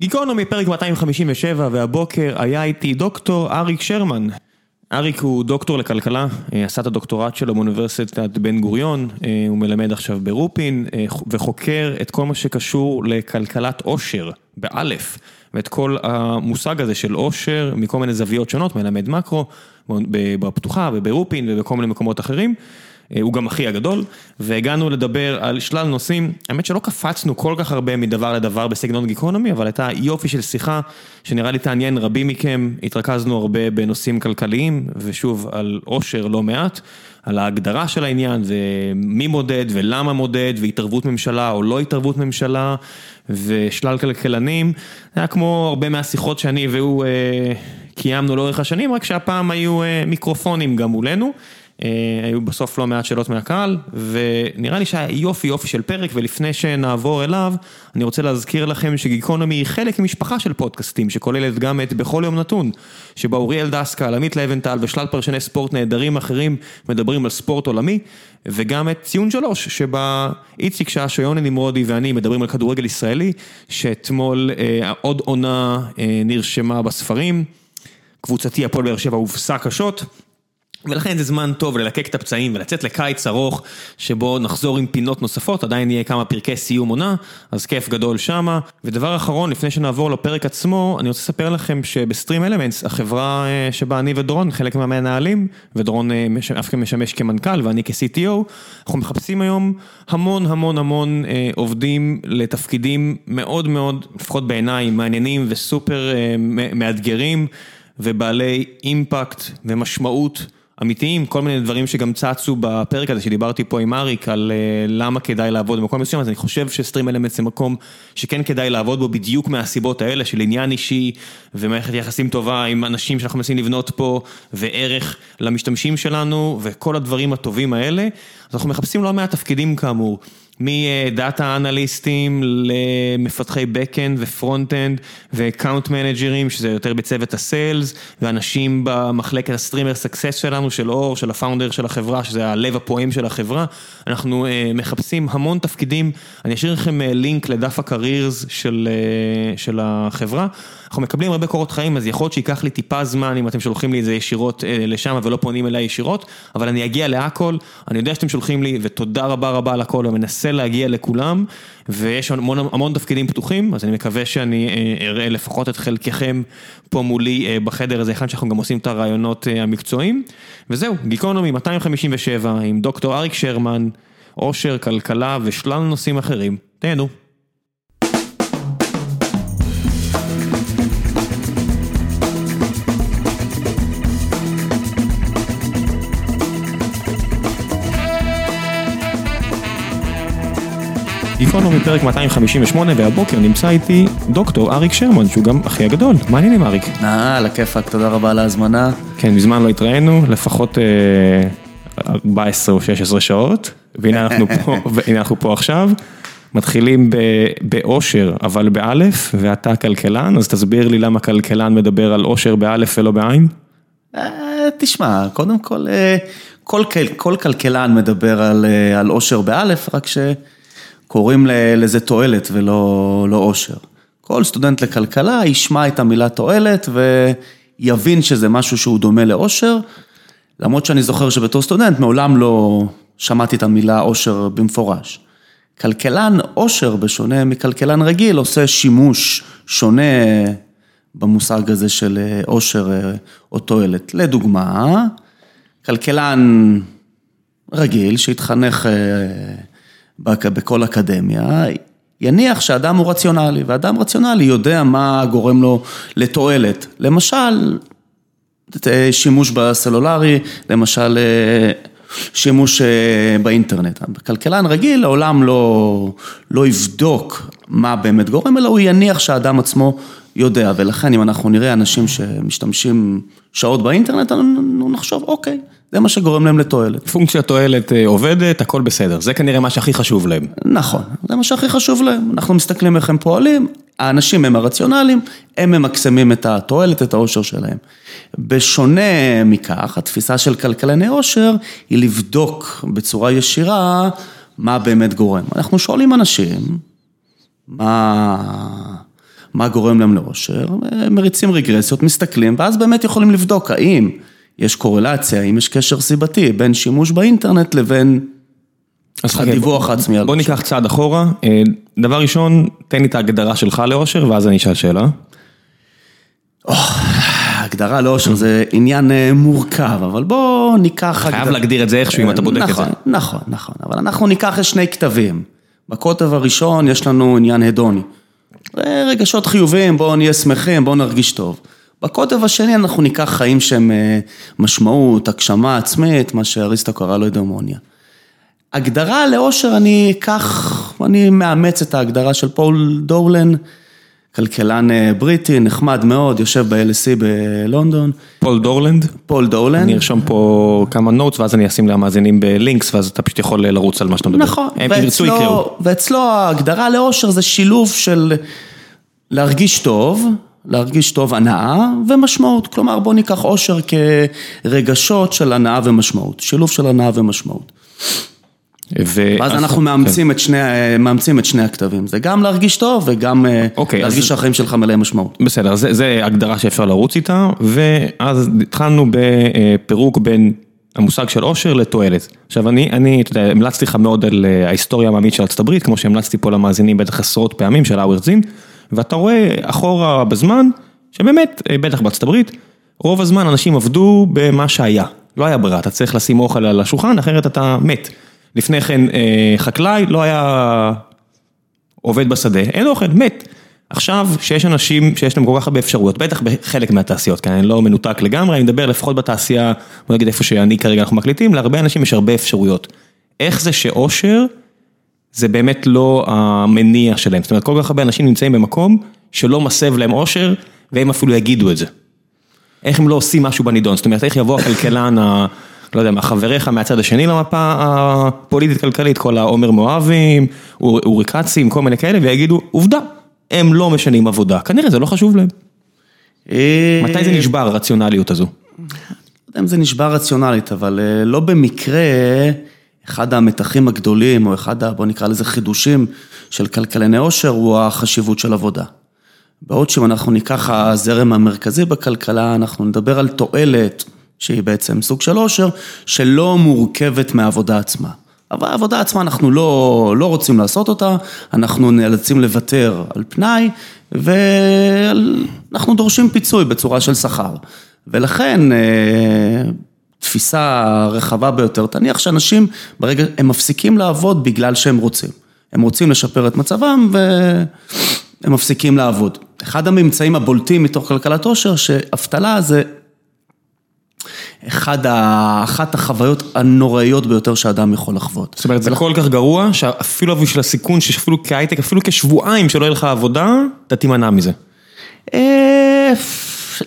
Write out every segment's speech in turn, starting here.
גיקונומי, פרק 257, והבוקר היה איתי דוקטור אריק שרמן. אריק הוא דוקטור לכלכלה, אה, עשה את הדוקטורט שלו באוניברסיטת בן גוריון, אה, הוא מלמד עכשיו ברופין, אה, וחוקר את כל מה שקשור לכלכלת עושר, באלף, ואת כל המושג הזה של עושר מכל מיני זוויות שונות, מלמד מקרו, בפתוחה וברופין ובכל מיני מקומות אחרים. אה, הוא גם אחי הגדול, והגענו לדבר על שלל נושאים, האמת שלא קפצנו כל כך הרבה מדבר לדבר בסגנון גיקונומי, אבל הייתה יופי של שיחה שנראה לי תעניין רבים מכם, התרכזנו הרבה בנושאים כלכליים, ושוב על עושר לא מעט, על ההגדרה של העניין, ומי מודד ולמה מודד, והתערבות ממשלה או לא התערבות ממשלה, ושלל כלכלנים, זה היה כמו הרבה מהשיחות שאני והוא אה, קיימנו לאורך השנים, רק שהפעם היו אה, מיקרופונים גם מולנו. אה, היו בסוף לא מעט שאלות מהקהל, ונראה לי שהיה יופי יופי של פרק, ולפני שנעבור אליו, אני רוצה להזכיר לכם שגיקונומי היא חלק ממשפחה של פודקאסטים, שכוללת גם את בכל יום נתון, שבה אוריאל דסקל, עמית לבנטל ושלל פרשני ספורט נהדרים אחרים מדברים על ספורט עולמי, וגם את ציון שלוש, שבה איציק שעה, שיוני נמרודי ואני מדברים על כדורגל ישראלי, שאתמול אה, עוד עונה אה, נרשמה בספרים. קבוצתי הפועל באר שבע הובסה קשות. ולכן זה זמן טוב ללקק את הפצעים ולצאת לקיץ ארוך שבו נחזור עם פינות נוספות, עדיין יהיה כמה פרקי סיום עונה, אז כיף גדול שמה. ודבר אחרון, לפני שנעבור לפרק עצמו, אני רוצה לספר לכם שבסטרים אלמנטס, החברה אה, שבה אני ודורון, חלק מהמנהלים, ודורון אה, אף אחד משמש כמנכ"ל ואני כ-CTO, אנחנו מחפשים היום המון המון המון אה, עובדים לתפקידים מאוד מאוד, לפחות בעיניי, מעניינים וסופר מאתגרים ובעלי אימפקט ומשמעות. אמיתיים, כל מיני דברים שגם צצו בפרק הזה שדיברתי פה עם אריק על אה, למה כדאי לעבוד במקום מסוים, אז אני חושב ש-StreamElements זה מקום שכן כדאי לעבוד בו בדיוק מהסיבות האלה של עניין אישי ומערכת יחסים טובה עם אנשים שאנחנו מנסים לבנות פה וערך למשתמשים שלנו וכל הדברים הטובים האלה, אז אנחנו מחפשים לא מעט תפקידים כאמור. מ-data אנליסטים למפתחי פרונט-אנד ו-account מנג'רים, שזה יותר בצוות ה-sales, ואנשים במחלקת הסטרימר סקסס שלנו, של אור, של ה-founder של החברה, שזה הלב הפועם של החברה. אנחנו אה, מחפשים המון תפקידים, אני אשאיר לכם אה, לינק לדף ה-careers של, אה, של החברה. אנחנו מקבלים הרבה קורות חיים, אז יכול להיות שייקח לי טיפה זמן אם אתם שולחים לי את זה ישירות לשם ולא פונים אליי ישירות, אבל אני אגיע להכל, אני יודע שאתם שולחים לי, ותודה רבה רבה על הכל, ומנסה להגיע לכולם, ויש המון, המון תפקידים פתוחים, אז אני מקווה שאני אה, אראה לפחות את חלקכם פה מולי אה, בחדר הזה, אחד שאנחנו גם עושים את הרעיונות אה, המקצועיים. וזהו, גיקונומי 257 עם דוקטור אריק שרמן, עושר, כלכלה ושלל נושאים אחרים. תהנו. גיקונומי פרק 258 והבוקר נמצא איתי דוקטור אריק שרמן שהוא גם אחי הגדול, מה העניינים אריק? אה, על הכיפאק, תודה רבה על ההזמנה. כן, מזמן לא התראינו, לפחות 14 או 16 שעות, והנה אנחנו פה, והנה אנחנו פה עכשיו. מתחילים באושר, אבל באלף, ואתה כלכלן, אז תסביר לי למה כלכלן מדבר על אושר באלף ולא בעין. אה, תשמע, קודם כל, אה, כל, כל כלכלן מדבר על אושר באלף, רק ש... קוראים לזה תועלת ולא לא עושר. כל סטודנט לכלכלה ישמע את המילה תועלת ויבין שזה משהו שהוא דומה לעושר, למרות שאני זוכר שבתור סטודנט מעולם לא שמעתי את המילה עושר במפורש. כלכלן עושר, בשונה מכלכלן רגיל, עושה שימוש שונה במושג הזה של עושר או תועלת. לדוגמה, כלכלן רגיל שהתחנך בכל אקדמיה, יניח שאדם הוא רציונלי, ואדם רציונלי יודע מה גורם לו לתועלת. למשל, שימוש בסלולרי, למשל שימוש באינטרנט. כלכלן רגיל לעולם לא, לא יבדוק מה באמת גורם, אלא הוא יניח שהאדם עצמו יודע, ולכן אם אנחנו נראה אנשים שמשתמשים שעות באינטרנט, אנחנו נחשוב, אוקיי, זה מה שגורם להם לתועלת. פונקציה תועלת אה, עובדת, הכל בסדר, זה כנראה מה שהכי חשוב להם. נכון, זה מה שהכי חשוב להם. אנחנו מסתכלים איך הם פועלים, האנשים הם הרציונליים, הם ממקסמים את התועלת, את העושר שלהם. בשונה מכך, התפיסה של כלכלני עושר היא לבדוק בצורה ישירה מה באמת גורם. אנחנו שואלים אנשים, מה... מה גורם להם לאושר, מריצים רגרסיות, מסתכלים, ואז באמת יכולים לבדוק האם יש קורלציה, האם יש קשר סיבתי בין שימוש באינטרנט לבין הדיווח העצמי על בוא ניקח צעד אחורה, אה, דבר ראשון, תן לי את ההגדרה שלך לאושר, ואז אני אשאל שאלה. הגדרה לאושר זה עניין אה, מורכב, אבל בואו ניקח... חייב להגדיר את זה איכשהו אם אתה בודק את זה. נכון, נכון, נכון, אבל אנחנו ניקח שני כתבים. בקוטב הראשון יש לנו עניין הדוני. רגשות חיוביים, בואו נהיה שמחים, בואו נרגיש טוב. בקוטב השני אנחנו ניקח חיים שהם אה, משמעות, הגשמה עצמית, מה שאריסטו קרא לו אאודימוניה. הגדרה לאושר אני אקח, אני מאמץ את ההגדרה של פול דולן, כלכלן אה, בריטי, נחמד מאוד, יושב ב-LSE בלונדון. פול דולן? פול דולן. אני ארשום פה כמה notes ואז אני אשים למאזינים ב-links ואז אתה פשוט יכול לרוץ על מה שאתה מדבר. נכון, הם ירצו יקראו. ואצלו ההגדרה לאושר זה שילוב של להרגיש טוב, להרגיש טוב הנאה ומשמעות. כלומר בוא ניקח אושר כרגשות של הנאה ומשמעות, שילוב של הנאה ומשמעות. ו... ואז אנחנו. מאמצים, כן. את שני, מאמצים את שני הכתבים, זה גם להרגיש טוב וגם אוקיי, להרגיש אז... שהחיים שלך מלא משמעות. בסדר, זה, זה הגדרה שאפשר לרוץ איתה, ואז התחלנו בפירוק בין המושג של עושר לתועלת. עכשיו אני, אני, אתה יודע, המלצתי לך מאוד על אה, ההיסטוריה המעמית של ארצות הברית, כמו שהמלצתי פה למאזינים בטח עשרות פעמים של האוורד זין, ואתה רואה אחורה בזמן, שבאמת, אה, בטח בארצות הברית, רוב הזמן אנשים עבדו במה שהיה, לא היה ברירה, אתה צריך לשים אוכל על השולחן, אחרת אתה מת. לפני כן אה, חקלאי לא היה עובד בשדה, אין אוכל, מת. עכשיו, שיש אנשים שיש להם כל כך הרבה אפשרויות, בטח בחלק מהתעשיות, כי אני לא מנותק לגמרי, אני מדבר לפחות בתעשייה, בוא נגיד איפה שאני כרגע אנחנו מקליטים, להרבה אנשים יש הרבה אפשרויות. איך זה שאושר, זה באמת לא המניע שלהם, זאת אומרת, כל כך הרבה אנשים נמצאים במקום שלא מסב להם אושר, והם אפילו יגידו את זה. איך הם לא עושים משהו בנידון, זאת אומרת, איך יבוא הכלכלן ה... לא יודע מה, חבריך מהצד השני למפה הפוליטית-כלכלית, כל העומר מואבים, אורי כצים, כל מיני כאלה, ויגידו, עובדה, הם לא משנים עבודה, כנראה זה לא חשוב להם. אה, מתי זה נשבר הרציונליות הזו? לא יודע אם זה נשבר רציונלית, אבל אה, לא במקרה, אחד המתחים הגדולים, או אחד, בוא נקרא לזה חידושים של כלכלני עושר, הוא החשיבות של עבודה. בעוד שאם אנחנו ניקח הזרם המרכזי בכלכלה, אנחנו נדבר על תועלת. שהיא בעצם סוג של עושר, שלא מורכבת מהעבודה עצמה. אבל העבודה עצמה אנחנו לא, לא רוצים לעשות אותה, אנחנו נאלצים לוותר על פנאי, ואנחנו דורשים פיצוי בצורה של שכר. ולכן, אה, תפיסה רחבה ביותר, תניח שאנשים ברגע, הם מפסיקים לעבוד בגלל שהם רוצים. הם רוצים לשפר את מצבם והם מפסיקים לעבוד. אחד הממצאים הבולטים מתוך כלכלת עושר, שאבטלה זה אחד ה... אחת החוויות הנוראיות ביותר שאדם יכול לחוות. זאת אומרת, זה כל כך גרוע, שאפילו בשביל הסיכון, שאפילו כהייטק, אפילו כשבועיים שלא יהיה לך עבודה, אתה תימנע מזה. אה,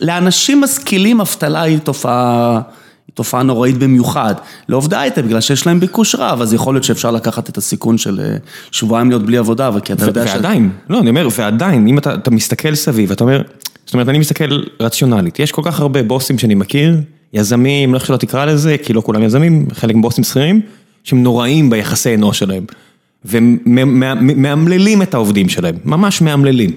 לאנשים משכילים אבטלה היא תופעה... תופעה נוראית במיוחד. לעובדי הייטק, בגלל שיש להם ביקוש רב, אז יכול להיות שאפשר לקחת את הסיכון של אה, שבועיים להיות בלי עבודה, וכי אתה יודע ש... ועדיין, לא, אני אומר, ועדיין, אם אתה, אתה מסתכל סביב, אתה אומר, זאת אומרת, אני מסתכל רציונלית, יש כל כך הרבה בוסים שאני מכיר, יזמים, לא איך שלא תקרא לזה, כי לא כולם יזמים, חלק מבוסים שכירים, שהם נוראים ביחסי אנוש שלהם. ומאמללים את העובדים שלהם, ממש מאמללים.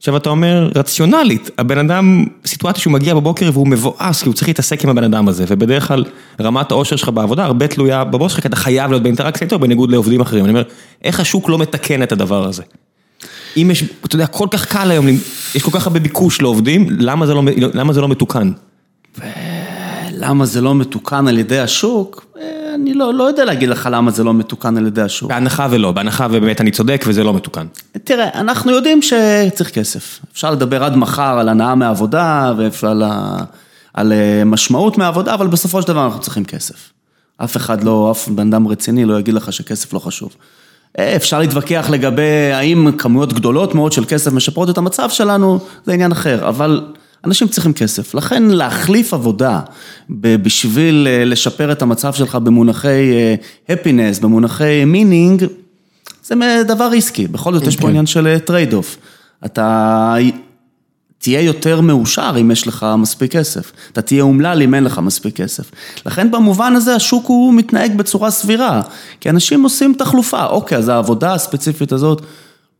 עכשיו אתה אומר, רציונלית, הבן אדם, סיטואציה שהוא מגיע בבוקר והוא מבואס, כי הוא צריך להתעסק עם הבן אדם הזה, ובדרך כלל רמת העושר שלך בעבודה הרבה תלויה בבוס שלך, כי אתה חייב להיות באינטראקציה איתו, בניגוד לעובדים אחרים. אני אומר, איך השוק לא מתקן את הדבר הזה? אם יש, אתה יודע, כל כך קל היום, יש כל כך הרבה ביקוש לעובדים, למה זה לא, למה זה לא מתוקן? למה זה לא מתוקן על ידי השוק? אה, אני לא, לא יודע להגיד לך למה זה לא מתוקן על ידי השוק. בהנחה ולא, בהנחה ובאמת אני צודק וזה לא מתוקן. תראה, אנחנו יודעים שצריך כסף. אפשר לדבר עד מחר על הנאה מעבודה ועל על אה, משמעות מעבודה, אבל בסופו של דבר אנחנו צריכים כסף. אף אחד לא, אף בן אדם רציני לא יגיד לך שכסף לא חשוב. אה, אפשר להתווכח לגבי האם כמויות גדולות מאוד של כסף משפרות את המצב שלנו, זה עניין אחר, אבל אנשים צריכים כסף, לכן להחליף עבודה בשביל אה, לשפר את המצב שלך במונחי אה, happiness, במונחי meaning, זה דבר risky, בכל זאת יש פה כן. עניין של trade-off. אתה תהיה יותר מאושר אם יש לך מספיק כסף, אתה תהיה אומלל אם אין לך מספיק כסף. לכן במובן הזה השוק הוא מתנהג בצורה סבירה, כי אנשים עושים תחלופה, אוקיי, אז העבודה הספציפית הזאת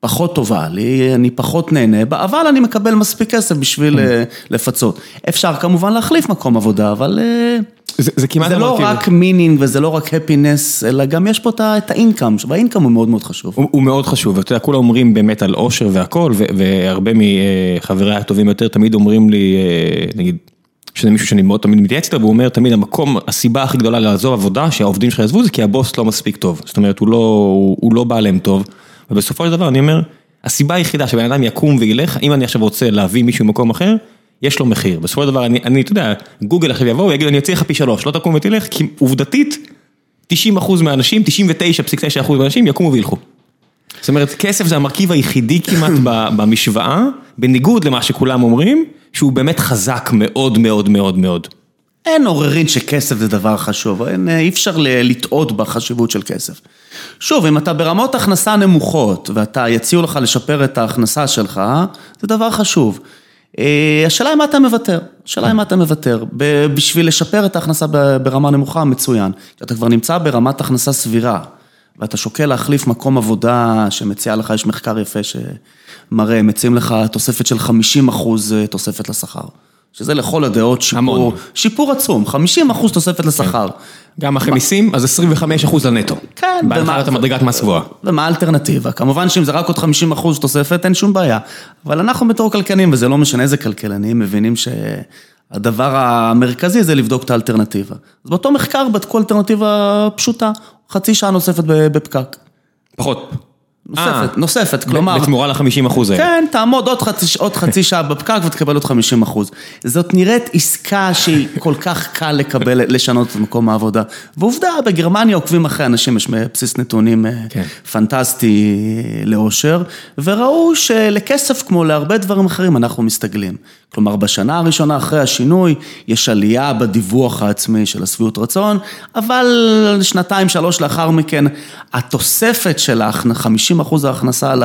פחות טובה לי, אני פחות נהנה בה, אבל אני מקבל מספיק כסף בשביל אה, לפצות. אפשר כמובן להחליף מקום עבודה, אבל אה, זה, זה כמעט זה לא. רק meaning וזה לא רק happiness, אלא גם יש פה את ה-income, וה-income הוא מאוד מאוד חשוב. הוא, הוא מאוד חשוב, אתה יודע, כולם אומרים באמת על אושר והכל, והרבה מחבריי הטובים יותר תמיד אומרים לי, אה, נגיד, שזה מישהו שאני מאוד תמיד מתייעץ איתו, והוא אומר תמיד המקום, הסיבה הכי גדולה לעזוב עבודה, שהעובדים שלך יעזבו, זה כי הבוס לא מספיק טוב. זאת אומרת, הוא לא, הוא, הוא לא בא להם טוב, ובסופו של דבר אני אומר, הסיבה היחידה שבן אדם יקום וילך, אם אני עכשיו רוצה להביא מישהו ממקום אחר, יש לו מחיר. בסופו של דבר, אני, אני, אתה יודע, גוגל עכשיו יבוא ויגיד, אני אציע לך פי שלוש, לא תקום ותלך, כי עובדתית, 90% מהאנשים, 99.9% מהאנשים יקומו וילכו. זאת אומרת, כסף זה המרכיב היחידי כמעט במשוואה, בניגוד למה שכולם אומרים, שהוא באמת חזק מאוד מאוד מאוד מאוד. אין עוררין שכסף זה דבר חשוב, אין, אי אפשר לטעות בחשיבות של כסף. שוב, אם אתה ברמות הכנסה נמוכות, ואתה יציעו לך לשפר את ההכנסה שלך, זה דבר חשוב. אה, השאלה היא מה אתה מוותר, השאלה היא מה אתה מוותר. בשביל לשפר את ההכנסה ברמה נמוכה, מצוין. כשאתה כבר נמצא ברמת הכנסה סבירה, ואתה שוקל להחליף מקום עבודה שמציע לך, יש מחקר יפה שמראה, מציעים לך תוספת של 50 אחוז אה, תוספת לשכר. שזה לכל הדעות שיפור. שיפור עצום, 50 אחוז תוספת לשכר. גם אחרי מיסים, אז 25% לנטו. כן, בהתחלת המדרגת מס גבוהה. ומה האלטרנטיבה? כמובן שאם זה רק עוד 50 אחוז תוספת, אין שום בעיה. אבל אנחנו בתור כלכלנים, וזה לא משנה איזה כלכלנים, מבינים שהדבר המרכזי זה לבדוק את האלטרנטיבה. אז באותו מחקר בדקו אלטרנטיבה פשוטה, חצי שעה נוספת בפקק. פחות. נוספת, נוספת, כלומר... בתמורה ל-50% האלה. כן, תעמוד עוד חצי, עוד חצי שעה בפקק ותקבל עוד 50 אחוז. זאת נראית עסקה שהיא כל כך קל לקבל, לשנות את מקום העבודה. ועובדה, בגרמניה עוקבים אחרי אנשים, יש בסיס נתונים אה, כן. פנטסטי לאושר, וראו שלכסף כמו להרבה דברים אחרים אנחנו מסתגלים. כלומר, בשנה הראשונה אחרי השינוי, יש עלייה בדיווח העצמי של השביעות רצון, אבל שנתיים, שלוש לאחר מכן, התוספת של ה-50 אחוז ההכנסה ל...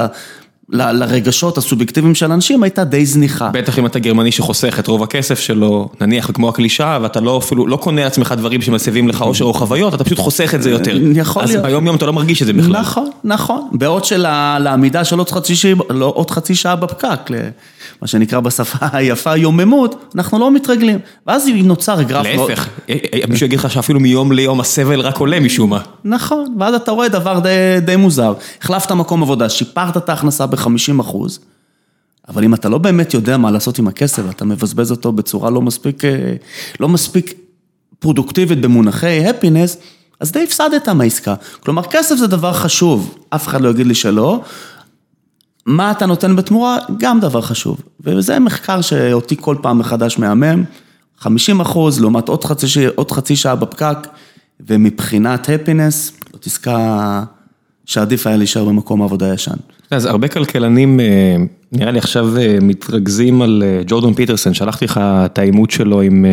ל- לרגשות הסובייקטיביים של אנשים הייתה די זניחה. בטח אם אתה גרמני שחוסך את רוב הכסף שלו, נניח כמו הקלישאה, ואתה לא אפילו, לא קונה לעצמך דברים שמסבים לך אושר או חוויות, אתה פשוט חוסך את זה יותר. יכול אז להיות. ביום יום אתה לא מרגיש את זה בכלל. נכון, נכון. בעוד שלעמידה של עוד חצי, שעה- לא, עוד חצי שעה בפקק, ל- מה שנקרא בשפה היפה יוממות, אנחנו לא מתרגלים. ואז נוצר גרף... להפך, אה, אה, מישהו יגיד לך שאפילו מיום ליום הסבל רק עולה משום מה. נכון, ואז אתה רואה דבר די, די מוזר. החלפת מקום עבודה, שיפרת את ההכנסה ב-50 אחוז, אבל אם אתה לא באמת יודע מה לעשות עם הכסף, אתה מבזבז אותו בצורה לא מספיק, אה, לא מספיק פרודוקטיבית במונחי הפינס, אז די הפסדת מהעסקה. כלומר, כסף זה דבר חשוב, אף אחד לא יגיד לי שלא. מה אתה נותן בתמורה? גם דבר חשוב. וזה מחקר שאותי כל פעם מחדש מהמם. 50 אחוז לעומת עוד חצי, עוד חצי שעה בפקק, ומבחינת ה happiness, זאת עסקה שעדיף היה להישאר במקום העבודה הישן. אז הרבה כלכלנים, אה, נראה לי עכשיו אה, מתרכזים על אה, ג'ורדן פיטרסון, שלחתי לך את העימות שלו עם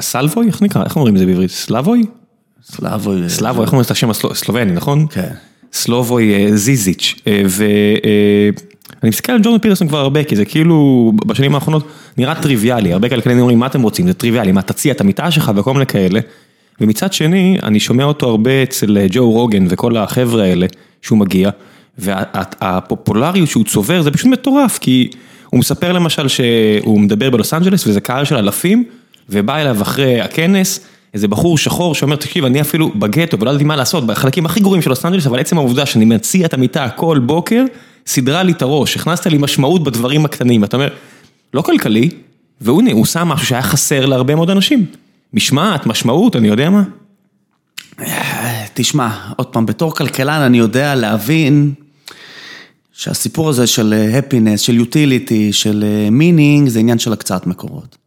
סלבוי, איך נקרא? איך אומרים את זה בעברית? סלבוי? סלאבוי. סלבוי, איך אומרים את השם הסלובני, נכון? כן. סלובוי אה, זיזיץ', אה, ואני מסתכל על ג'ורדון פיטרסון כבר הרבה, כי זה כאילו בשנים האחרונות נראה טריוויאלי, הרבה כלכלנים אומרים מה אתם רוצים, זה טריוויאלי, מה תציע את המיטה שלך? וכל מיני כאלה, ומצד שני, אני שומע אותו הרבה אצל אה, ג'ו רוגן וכל החבר'ה האלה שהוא מגיע, והפופולריות שהוא צובר זה פשוט מטורף, כי הוא מספר למשל שהוא מדבר בלוס אנג'לס וזה קהל של אלפים, ובא אליו אחרי הכנס, איזה בחור שחור שאומר, תקשיב, אני אפילו בגטו ולא ידעתי מה לעשות, בחלקים הכי גרועים של לוס אבל עצם העובדה שאני מציע את המיטה כל בוקר, סידרה לי את הראש, הכניסה לי משמעות בדברים הקטנים, אתה אומר, לא כלכלי, והנה, הוא שם משהו שהיה חסר להרבה מאוד אנשים. משמעת, משמעות, אני יודע מה. תשמע, עוד פעם, בתור כלכלן אני יודע להבין שהסיפור הזה של happiness, של utility, של meaning, זה עניין של הקצאת מקורות.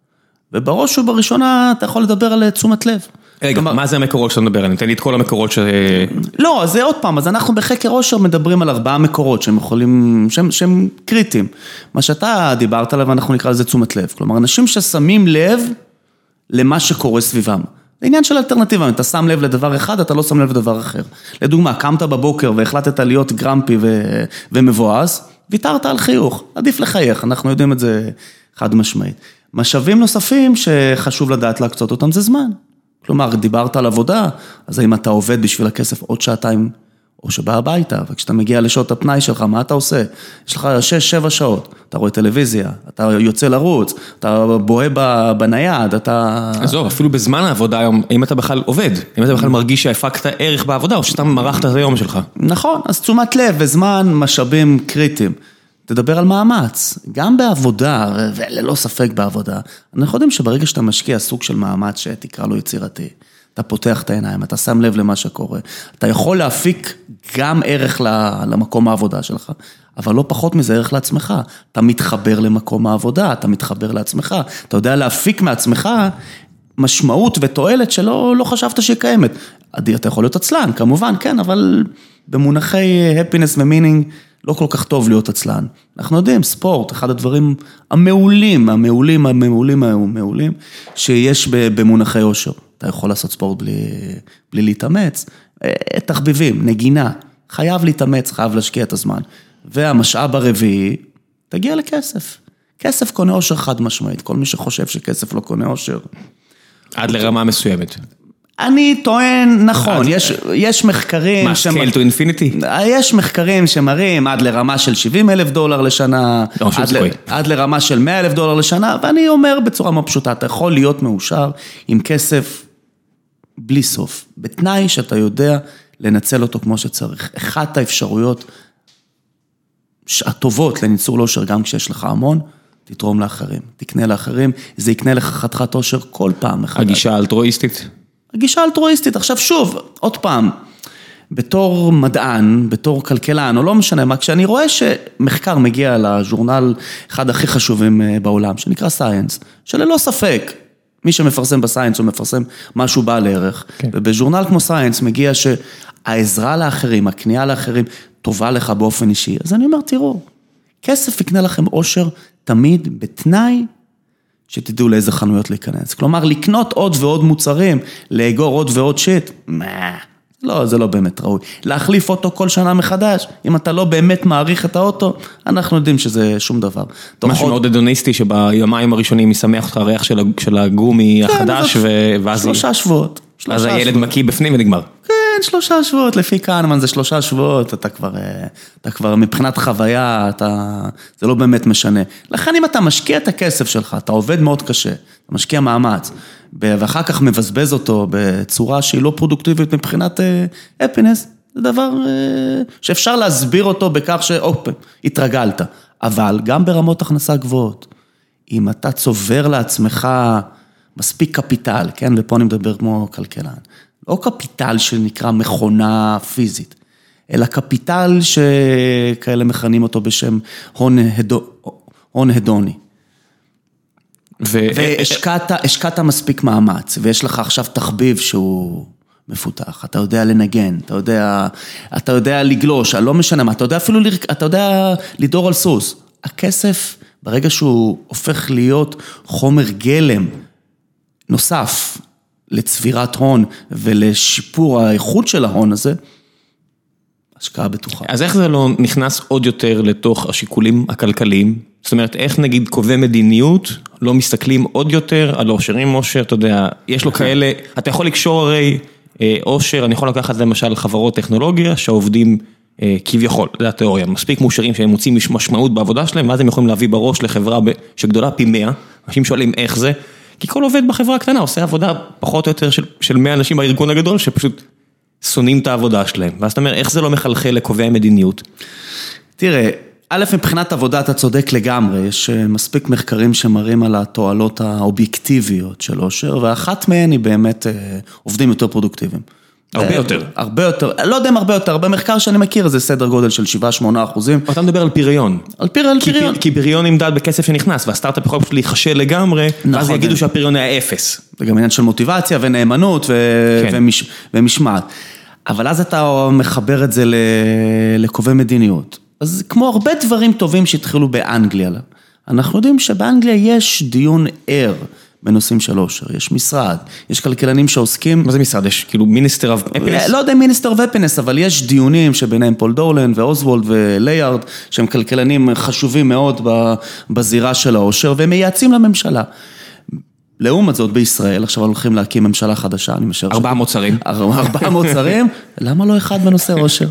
ובראש ובראשונה אתה יכול לדבר על תשומת לב. רגע, מה זה המקורות שאתה מדבר עליהם? תן לי את כל המקורות ש... לא, זה עוד פעם, אז אנחנו בחקר עושר מדברים על ארבעה מקורות שהם יכולים, שהם, שהם קריטיים. מה שאתה דיברת עליו, אנחנו נקרא לזה תשומת לב. כלומר, אנשים ששמים לב למה שקורה סביבם. זה עניין של אלטרנטיבה, אם אתה שם לב לדבר אחד, אתה לא שם לב לדבר אחר. לדוגמה, קמת בבוקר והחלטת להיות גרמפי ו... ומבואס, ויתרת על חיוך, עדיף לחייך, אנחנו יודעים את זה חד משמעית. משאבים נוספים שחשוב לדעת להקצות אותם זה זמן. כלומר, דיברת על עבודה, אז האם אתה עובד בשביל הכסף עוד שעתיים או שבא הביתה, וכשאתה מגיע לשעות הפנאי שלך, מה אתה עושה? יש לך 6-7 שעות, אתה רואה טלוויזיה, אתה יוצא לרוץ, אתה בוהה בנייד, אתה... עזוב, אפילו בזמן העבודה היום, אם אתה בכלל עובד, אם אתה בכלל מרגיש שהפקת ערך בעבודה, או שאתה מרחת את היום שלך. נכון, אז תשומת לב וזמן, משאבים קריטיים. תדבר על מאמץ, גם בעבודה, וללא ספק בעבודה, אנחנו יודעים שברגע שאתה משקיע סוג של מאמץ שתקרא לו יצירתי, אתה פותח את העיניים, אתה שם לב למה שקורה, אתה יכול להפיק גם ערך למקום העבודה שלך, אבל לא פחות מזה ערך לעצמך. אתה מתחבר למקום העבודה, אתה מתחבר לעצמך, אתה יודע להפיק מעצמך משמעות ותועלת שלא לא חשבת שהיא קיימת. אתה יכול להיות עצלן, כמובן, כן, אבל במונחי happiness ו-meaning לא כל כך טוב להיות עצלן. אנחנו יודעים, ספורט, אחד הדברים המעולים, המעולים, המעולים, המעולים, שיש במונחי אושר. אתה יכול לעשות ספורט בלי, בלי להתאמץ, אה, תחביבים, נגינה, חייב להתאמץ, חייב להשקיע את הזמן. והמשאב הרביעי, תגיע לכסף. כסף קונה אושר חד משמעית, כל מי שחושב שכסף לא קונה אושר. עד לרמה מסוימת. אני טוען, נכון, יש, יש מחקרים... מה, scale to infinity? יש מחקרים שמראים עד לרמה של 70 אלף דולר לשנה, לא, עד, ל, עד לרמה של 100 אלף דולר לשנה, ואני אומר בצורה מאוד פשוטה, אתה יכול להיות מאושר עם כסף בלי סוף, בתנאי שאתה יודע לנצל אותו כמו שצריך. אחת האפשרויות הטובות לניצול אושר, גם כשיש לך המון, תתרום לאחרים, תקנה לאחרים, זה יקנה לך חתיכת אושר כל פעם מחדש. הגישה האלטרואיסטית? הגישה האלטרואיסטית. עכשיו שוב, עוד פעם, בתור מדען, בתור כלכלן, או לא משנה מה, כשאני רואה שמחקר מגיע לז'ורנל אחד הכי חשובים אה, בעולם, שנקרא סייאנס, שללא ספק, מי שמפרסם בסייאנס הוא מפרסם משהו בעל ערך, כן. ובז'ורנל כמו סייאנס מגיע שהעזרה לאחרים, הכניעה לאחרים, טובה לך באופן אישי, אז אני אומר, תראו, כסף יקנה לכם אושר תמיד בתנאי שתדעו לאיזה חנויות להיכנס. כלומר, לקנות עוד ועוד מוצרים, לאגור עוד ועוד שיט, מה, לא, זה לא באמת ראוי. להחליף אוטו כל שנה מחדש, אם אתה לא באמת מעריך את האוטו, אנחנו יודעים שזה שום דבר. משהו מאוד אדוניסטי שביומיים הראשונים ישמח אותך הריח של הגומי כן, החדש, ואז... שלושה שבועות. אז הילד מקיא בפנים ונגמר. כן, שלושה שבועות, לפי קהנמן זה שלושה שבועות, אתה כבר, אה, אתה כבר מבחינת חוויה, אתה, זה לא באמת משנה. לכן אם אתה משקיע את הכסף שלך, אתה עובד מאוד קשה, אתה משקיע מאמץ, ואחר כך מבזבז אותו בצורה שהיא לא פרודוקטיבית מבחינת אה, זה דבר אה, שאפשר להסביר אותו בכך שהופ, התרגלת. אבל גם ברמות הכנסה גבוהות, אם אתה צובר לעצמך מספיק קפיטל, כן, ופה אני מדבר כמו כלכלן, לא קפיטל שנקרא מכונה פיזית, אלא קפיטל שכאלה מכנים אותו בשם הון, הדו, הון הדוני. ו... והשקעת מספיק מאמץ, ויש לך עכשיו תחביב שהוא מפותח, אתה יודע לנגן, אתה יודע, אתה יודע לגלוש, לא משנה מה, אתה יודע אפילו, אתה יודע לדור על סוס. הכסף, ברגע שהוא הופך להיות חומר גלם נוסף לצבירת הון ולשיפור האיכות של ההון הזה, השקעה בטוחה. אז איך זה לא נכנס עוד יותר לתוך השיקולים הכלכליים? זאת אומרת, איך נגיד קובעי מדיניות לא מסתכלים עוד יותר על עושרים עושר, אתה יודע, יש לו. כאלה, אתה יכול לקשור הרי אה, עושר, אני יכול לקחת למשל חברות טכנולוגיה שהעובדים אה, כביכול, זו התיאוריה, מספיק מאושרים שהם מוצאים משמעות בעבודה שלהם, ואז הם יכולים להביא בראש לחברה שגדולה פי 100, אנשים שואלים איך זה. כי כל עובד בחברה הקטנה עושה עבודה פחות או יותר של, של 100 אנשים בארגון הגדול, שפשוט שונאים את העבודה שלהם. ואז אתה אומר, איך זה לא מחלחל לקובעי מדיניות? תראה, א', מבחינת עבודה אתה צודק לגמרי, יש אה, מספיק מחקרים שמראים על התועלות האובייקטיביות של אושר, ואחת מהן היא באמת אה, עובדים יותר פרודוקטיביים. הרבה יותר. הרבה יותר, לא יודע אם הרבה יותר, הרבה מחקר שאני מכיר זה סדר גודל של 7-8 אחוזים. אתה מדבר על פריון. על פריון. כי פריון נמדד בכסף שנכנס, והסטארט-אפ יכול פשוט להיכשל לגמרי, ואז נכון. יגידו שהפריון היה אפס. זה גם עניין של מוטיבציה ונאמנות כן. ומשמעת. אבל אז אתה מחבר את זה לקובעי מדיניות. אז כמו הרבה דברים טובים שהתחילו באנגליה, אנחנו יודעים שבאנגליה יש דיון ער. בנושאים של אושר, יש משרד, יש כלכלנים שעוסקים... מה זה משרד? יש כאילו minister of happiness? לא יודע אם minister of happiness, אבל יש דיונים שביניהם פול דולן ואוזוולד ולייארד, שהם כלכלנים חשובים מאוד בזירה של האושר, והם מייעצים לממשלה. לעומת זאת בישראל, עכשיו הולכים להקים ממשלה חדשה, אני משער... ארבעה מוצרים. ארבעה מוצרים, למה לא אחד בנושא אושר?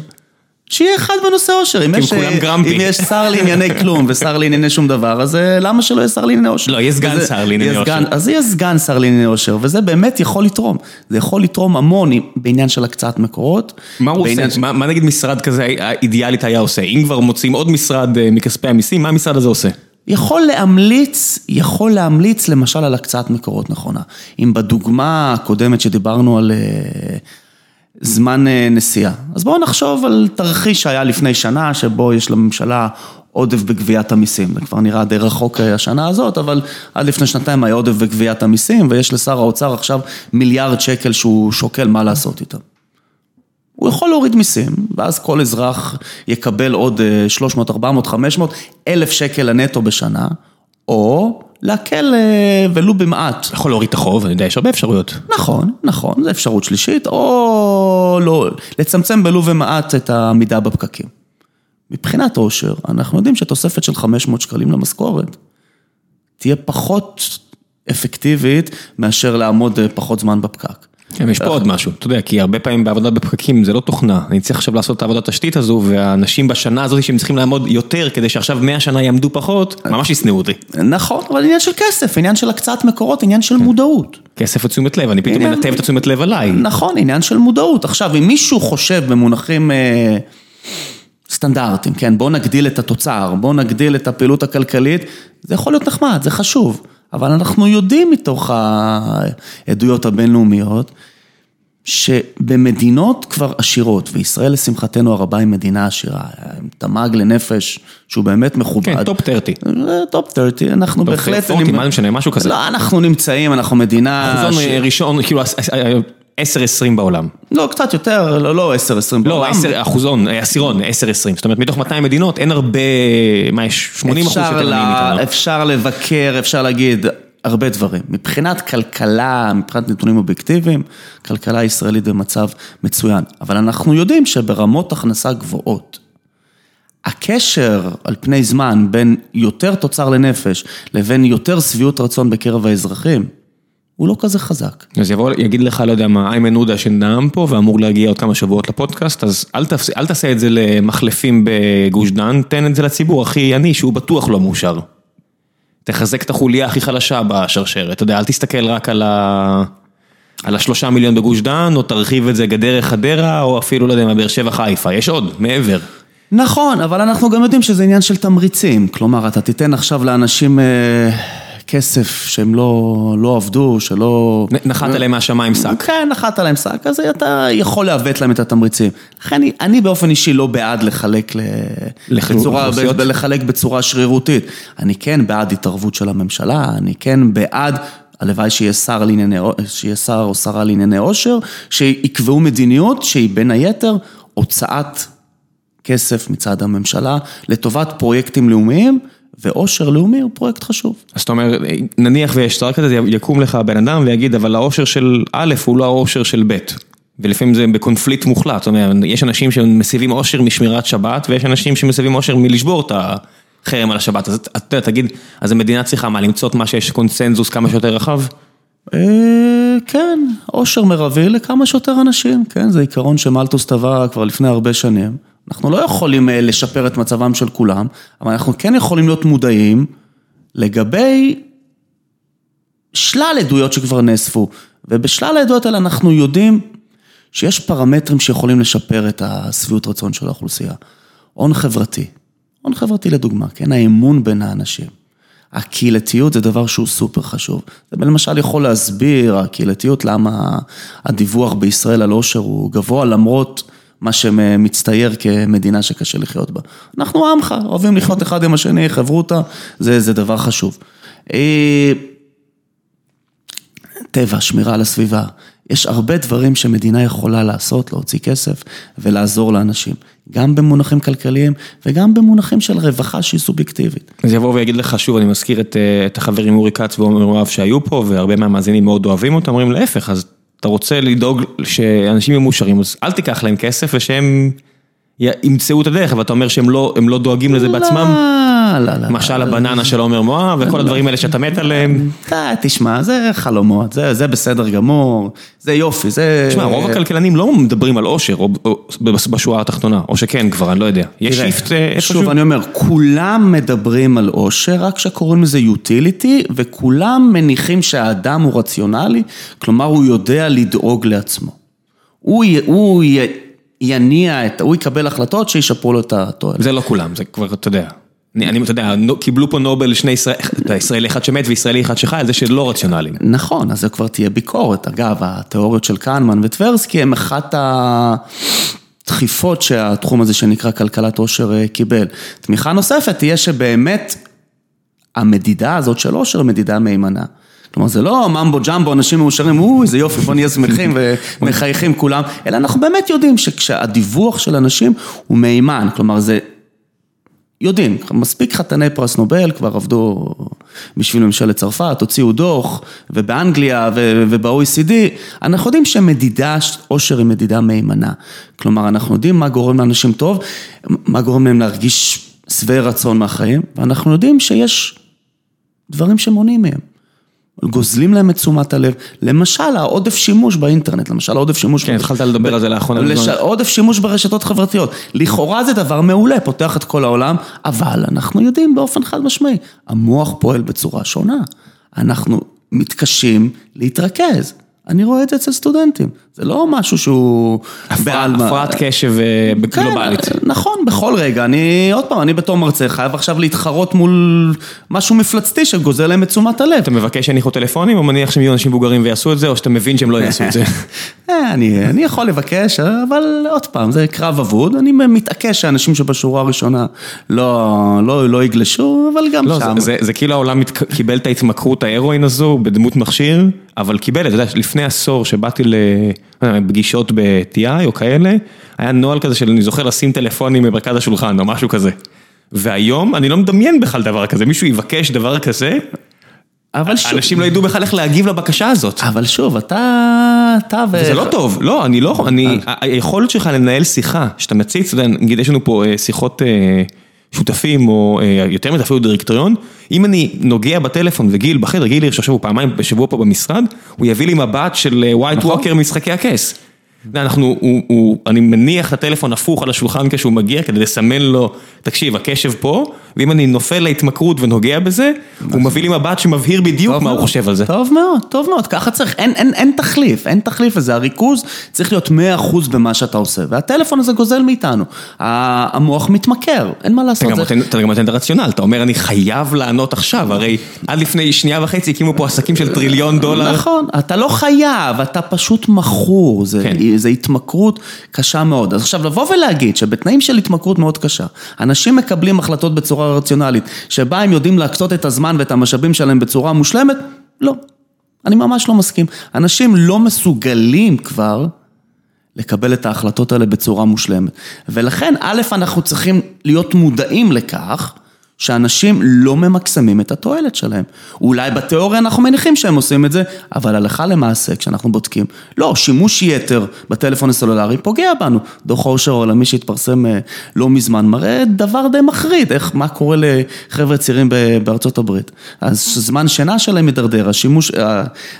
שיהיה אחד בנושא עושר. אם יש, אה. אם יש שר לענייני כלום ושר לענייני שום דבר, אז אה, למה שלא יהיה שר לענייני עושר? לא, יהיה סגן וזה- שר לענייני. סגן- אז יהיה סגן שר לענייני עושר, וזה באמת יכול לתרום. זה יכול לתרום המון בעניין של הקצאת מקורות. מה הוא עושה? מה מה נגיד משרד כזה אידיאלית היה עושה? אם כבר מוצאים עוד משרד אה, מכספי המיסים, מה המשרד הזה עושה? יכול להמליץ, יכול להמליץ למשל על הקצאת מקורות נכונה. אם בדוגמה הקודמת שדיברנו על זמן אה, נסיעה, אז בואו נחשוב על תרחיש שהיה לפני שנה, שבו יש לממשלה עודף בגביית המיסים. זה כבר נראה די רחוק אה, השנה הזאת, אבל עד לפני שנתיים היה עודף בגביית המיסים, ויש לשר האוצר עכשיו מיליארד שקל שהוא שוקל מה לעשות איתם. הוא יכול להוריד מיסים, ואז כל אזרח יקבל עוד אה, 300, 400, 500, אלף שקל לנטו בשנה, או להקל אה, ולו במעט. יכול להוריד את החוב, אני יודע, יש הרבה אפשרויות. נכון, נכון, זו אפשרות שלישית, או לא, לצמצם ולו במעט את העמידה בפקקים. מבחינת עושר, אנחנו יודעים שתוספת של 500 שקלים למשכורת תהיה פחות אפקטיבית מאשר לעמוד אה, פחות זמן בפקק. כן, יש פה עוד משהו, אתה יודע, כי הרבה פעמים בעבודה בפקקים זה לא תוכנה, אני צריך עכשיו לעשות את העבודת תשתית הזו, והאנשים בשנה הזאת שהם צריכים לעמוד יותר, כדי שעכשיו 100 שנה יעמדו פחות, ממש ישנאו אותי. נכון, אבל עניין של כסף, עניין של הקצאת מקורות, עניין של מודעות. כסף ותשומת לב, אני פתאום מנתב את התשומת לב עליי. נכון, עניין של מודעות. עכשיו, אם מישהו חושב במונחים אה, סטנדרטיים, כן, בואו נגדיל את התוצר, בואו נגדיל את הפעילות הכלכלית, זה יכול להיות נחמד, זה חשוב, אבל אנחנו יודעים מתוך העדויות הבינלאומיות, שבמדינות כבר עשירות, וישראל לשמחתנו הרבה היא מדינה עשירה, עם תמ"ג לנפש שהוא באמת מכובד. כן, top 30. זה top 30, אנחנו top בהחלט... 40, מה זה משנה, משהו כזה. לא, אנחנו נמצאים, אנחנו מדינה... אחוזון ראשון, כאילו 10-20 בעולם. לא, קצת יותר, לא, לא 10-20 לא, בעולם. 10 אחוזון, אה, עשירון, 10-20. זאת אומרת, מתוך 200 מדינות אין הרבה, מה יש, 80 אחוז יותר לה- עניים מאיתנו. אפשר לבקר, אפשר להגיד הרבה דברים. מבחינת כלכלה, מבחינת נתונים אובייקטיביים, כלכלה הישראלית במצב מצוין. אבל אנחנו יודעים שברמות הכנסה גבוהות, הקשר על פני זמן בין יותר תוצר לנפש לבין יותר שביעות רצון בקרב האזרחים, הוא לא כזה חזק. אז יבוא, יגיד לך, לא יודע מה, איימן עודה שנאם פה ואמור להגיע עוד כמה שבועות לפודקאסט, אז אל, תפס, אל תעשה את זה למחלפים בגוש דן, תן את זה לציבור הכי עני שהוא בטוח לא מאושר. תחזק את החוליה הכי חלשה בשרשרת, אתה יודע, אל תסתכל רק על ה... על השלושה מיליון בגוש דן, או תרחיב את זה גדרה חדרה, או אפילו, לא יודע מה, באר שבע חיפה, יש עוד, מעבר. נכון, אבל אנחנו גם יודעים שזה עניין של תמריצים. כלומר, אתה תיתן עכשיו לאנשים אה, כסף שהם לא, לא עבדו, שלא... נחת עליהם מהשמיים שק. כן, נחת עליהם שק, אז אתה יכול לעוות להם את התמריצים. לכן אני, אני באופן אישי לא בעד לחלק, ל... בצורה, לאוכלוסיות? ב, לחלק בצורה שרירותית. אני כן בעד התערבות של הממשלה, אני כן בעד... הלוואי שיהיה שר, לענייני, שיהיה שר או שרה לענייני עושר, שיקבעו מדיניות שהיא בין היתר הוצאת כסף מצד הממשלה לטובת פרויקטים לאומיים, ועושר לאומי הוא פרויקט חשוב. אז אתה אומר, נניח ויש שר כזה, יקום לך בן אדם ויגיד, אבל האושר של א' הוא לא האושר של ב'. ולפעמים זה בקונפליקט מוחלט, זאת אומרת, יש אנשים שמסבים אושר משמירת שבת, ויש אנשים שמסבים אושר מלשבור את החרם על השבת. אז אתה יודע, תגיד, אז המדינה צריכה מה, למצוא את מה שיש קונצנזוס כמה שיותר רחב? אה, כן, עושר מרבי לכמה שיותר אנשים, כן, זה עיקרון שמלטוס טבע כבר לפני הרבה שנים. אנחנו לא יכולים אה, לשפר את מצבם של כולם, אבל אנחנו כן יכולים להיות מודעים לגבי שלל עדויות שכבר נאספו, ובשלל העדויות האלה אנחנו יודעים שיש פרמטרים שיכולים לשפר את השביעות רצון של האוכלוסייה. הון חברתי, הון חברתי לדוגמה, כן, האמון בין האנשים. הקהילתיות זה דבר שהוא סופר חשוב. זה למשל יכול להסביר, הקהילתיות, למה הדיווח בישראל על עושר הוא גבוה, למרות מה שמצטייר כמדינה שקשה לחיות בה. אנחנו עמך, אוהבים לחיות אחד עם השני, חברותא, זה, זה דבר חשוב. אה, טבע, שמירה על הסביבה. יש הרבה דברים שמדינה יכולה לעשות, להוציא כסף ולעזור לאנשים. גם במונחים כלכליים וגם במונחים של רווחה שהיא סובייקטיבית. אז יבוא ויגיד לך שוב, אני מזכיר את, אה, את החברים אורי כץ ועומר יואב שהיו פה, והרבה מהמאזינים מאוד אוהבים אותם, אומרים להפך, אז אתה רוצה לדאוג שאנשים יהיו מאושרים, אז אל תיקח להם כסף ושהם ימצאו את הדרך, אבל אתה אומר שהם לא, לא דואגים לזה בעצמם? לא, לא, לא. למשל הבננה של עומר מואב וכל הדברים האלה שאתה מת עליהם. אתה, תשמע, זה חלומות, זה, זה בסדר גמור, זה יופי, זה... תשמע, רוב הכלכלנים לא מדברים על או בשורה התחתונה, או שכן כבר, אני לא יודע. יש שיפט אה, איפשהו? שוב, אני אומר, כולם מדברים על עושר, רק שקוראים לזה יוטיליטי, וכולם מניחים שהאדם הוא רציונלי, כלומר הוא יודע לדאוג לעצמו. הוא, הוא יניע, את, הוא יקבל החלטות שישפרו לו את התועלת. זה לא כולם, זה כבר, אתה יודע. אני, אתה יודע, קיבלו פה נובל שני ישראל, ישראלי אחד שמת וישראלי אחד שחי, על זה שלא רציונליים. נכון, אז זה כבר תהיה ביקורת. אגב, התיאוריות של קהנמן וטברסקי הם אחת הדחיפות שהתחום הזה שנקרא כלכלת עושר אה, קיבל. תמיכה נוספת תהיה שבאמת המדידה הזאת של עושר מדידה מהימנה. כלומר, זה לא ממבו ג'מבו, אנשים מאושרים, אוי, איזה יופי, בוא נהיה שמחים ומחייכים כולם, אלא אנחנו באמת יודעים שכשהדיווח של אנשים הוא מהימן, כלומר, זה יודעים, מספיק חתני פרס נובל כבר עבדו בשביל ממשלת צרפת, הוציאו דוח, ובאנגליה וב-OECD, אנחנו יודעים שמדידה, עושר היא מדידה מהימנה. כלומר, אנחנו יודעים מה גורם לאנשים טוב, מה גורם להם להרגיש שבעי רצון מהחיים, ואנחנו יודעים שיש דברים שמונעים מהם. גוזלים להם את תשומת הלב, למשל העודף שימוש באינטרנט, למשל העודף שימוש... כן, התחלת לדבר על זה לאחרונה. לש... עודף שימוש ברשתות חברתיות, לכאורה זה דבר מעולה, פותח את כל העולם, אבל אנחנו יודעים באופן חד משמעי, המוח פועל בצורה שונה, אנחנו מתקשים להתרכז. אני רואה את זה אצל סטודנטים, זה לא משהו שהוא. הפרעת קשב אה, כן, גלובלית. נכון, בכל רגע, אני, עוד פעם, אני בתור מרצה חייב עכשיו להתחרות מול משהו מפלצתי שגוזל להם את תשומת הלב. אתה מבקש שיניחו טלפונים, או מניח שהם יהיו אנשים מבוגרים ויעשו את זה, או שאתה מבין שהם לא יעשו את זה? אה, אני, אני יכול לבקש, אבל עוד פעם, זה קרב אבוד, אני מתעקש שאנשים שבשורה הראשונה לא, לא, לא יגלשו, אבל גם לא, שם. זה, זה, זה כאילו העולם קיבל את ההתמכרות ההרואין הזו בדמות מכשיר, אבל קיבל, אתה יודע, לפני עשור שבאתי לפגישות ב-TI או כאלה, היה נוהל כזה של אני זוכר לשים טלפונים במרכז השולחן או משהו כזה. והיום אני לא מדמיין בכלל דבר כזה, מישהו יבקש דבר כזה, אבל שוב, אנשים לא ידעו בכלל איך להגיב לבקשה הזאת. אבל שוב, אתה, אתה ו... זה לא טוב, לא, אני לא, אני, היכולת שלך לנהל שיחה, שאתה מציץ, נגיד יש לנו פה אה, שיחות אה, שותפים, או אה, יותר מזה אפילו דירקטוריון, אם אני נוגע בטלפון וגיל בחדר, גיל הירש עכשיו הוא פעמיים בשבוע פה במשרד, הוא יביא לי מבט של ווייט נכון. ווקר משחקי הכס. אנחנו, הוא, הוא, אני מניח את הטלפון הפוך על השולחן כשהוא מגיע כדי לסמן לו, תקשיב, הקשב פה, ואם אני נופל להתמכרות ונוגע בזה, הוא מביא לי מבט שמבהיר בדיוק מה הוא מאוד. חושב על זה. טוב מאוד, טוב מאוד, ככה צריך, אין, אין, אין תחליף, אין תחליף לזה, הריכוז צריך להיות 100% במה שאתה עושה, והטלפון הזה גוזל מאיתנו, המוח מתמכר, אין מה לעשות, אתה גם נותן את הרציונל, אתה אומר אני חייב לענות עכשיו, הרי עד לפני שנייה וחצי הקימו פה עסקים של טריליון דולר. נכון, אתה לא חייב, אתה פשוט מכור, זה, זה התמכרות קשה מאוד. אז עכשיו לבוא ולהגיד שבתנאים של התמכרות מאוד קשה, אנשים מקבלים החלטות בצורה רציונלית, שבה הם יודעים להקצות את הזמן ואת המשאבים שלהם בצורה מושלמת, לא. אני ממש לא מסכים. אנשים לא מסוגלים כבר לקבל את ההחלטות האלה בצורה מושלמת. ולכן, א', אנחנו צריכים להיות מודעים לכך שאנשים לא ממקסמים את התועלת שלהם. אולי בתיאוריה אנחנו מניחים שהם עושים את זה, אבל הלכה למעשה, כשאנחנו בודקים, לא, שימוש יתר בטלפון הסלולרי פוגע בנו. דוח העושר העולמי שהתפרסם אה, לא מזמן מראה דבר די מחריד, איך, מה קורה לחבר'ה צעירים בארצות הברית. אז זמן שינה שלהם מידרדר, השימוש,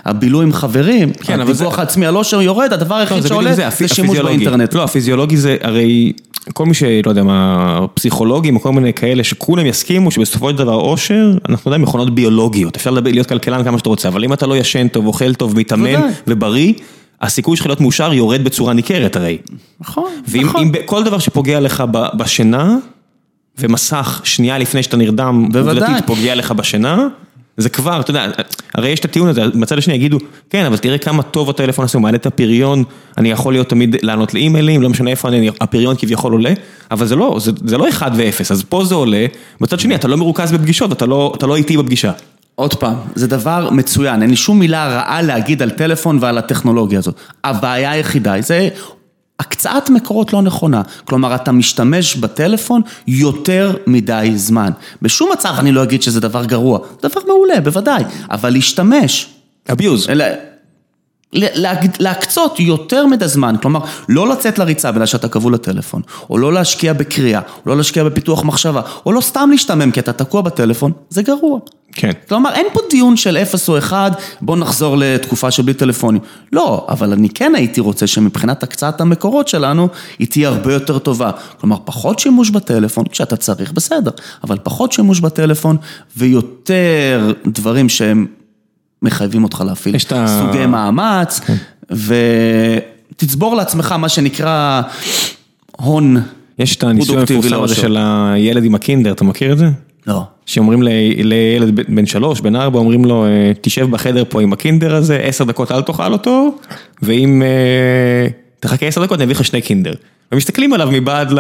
הבילוי עם חברים, כן, הדיווח העצמי על עושר יורד, הדבר לא, היחיד זה שעולה זה זה, הפ- שימוש. באינטרנט. לא, הפיזיולוגי זה הרי כל מי שלא יודע מה, פסיכולוגים או כל מיני כאלה שכולם יסכימו שבסופו של דבר עושר, אנחנו יודעים מכונות ביולוגיות, אפשר לדבר- להיות כלכלן כמה שאתה רוצה, אבל אם אתה לא ישן טוב, אוכל טוב, מתאמן. ובריא, הסיכוי שלך להיות מאושר יורד בצורה ניכרת הרי. נכון, ואם נכון. אם ב- כל דבר שפוגע לך בשינה, ומסך שנייה לפני שאתה נרדם, בוודאי. עובדתית פוגע לך בשינה, זה כבר, אתה יודע, הרי יש את הטיעון הזה, מצד השני יגידו, כן, אבל תראה כמה טוב הטלפון הזה, הוא מעלה את הפריון, אני יכול להיות תמיד לענות לאימיילים, לא משנה איפה אני, הפריון כביכול עולה, אבל זה לא, זה, זה לא אחד ואפס, אז פה זה עולה, מצד שני אתה לא מרוכז בפגישות, אתה לא, אתה לא איטי בפגישה. עוד פעם, זה דבר מצוין, אין לי שום מילה רעה להגיד על טלפון ועל הטכנולוגיה הזאת. הבעיה היחידה היא זה הקצאת מקורות לא נכונה. כלומר, אתה משתמש בטלפון יותר מדי זמן. בשום מצב אני לא אגיד שזה דבר גרוע. דבר מעולה, בוודאי. אבל להשתמש. אביוז. להקצות יותר מדי זמן, כלומר, לא לצאת לריצה בגלל שאתה כבול לטלפון, או לא להשקיע בקריאה, או לא להשקיע בפיתוח מחשבה, או לא סתם להשתמם כי אתה תקוע בטלפון, זה גרוע. כן. כלומר, אין פה דיון של אפס או אחד, בוא נחזור לתקופה של בלי טלפונים. לא, אבל אני כן הייתי רוצה שמבחינת הקצאת המקורות שלנו, היא תהיה הרבה יותר טובה. כלומר, פחות שימוש בטלפון, כשאתה צריך, בסדר, אבל פחות שימוש בטלפון, ויותר דברים שהם מחייבים אותך להפעיל סוגי מאמץ, כן. ותצבור לעצמך מה שנקרא הון. יש את הניסוי המפורסם הזה. של הילד עם הקינדר, אתה מכיר את זה? לא. שאומרים לילד בן- שלוש, בן ארבע, אומרים לו, אה, תשב בחדר פה עם הקינדר הזה, עשר דקות אל תאכל אותו, ואם אה, תחכה עשר דקות אני אביא לך שני קינדר. ומסתכלים עליו מבעד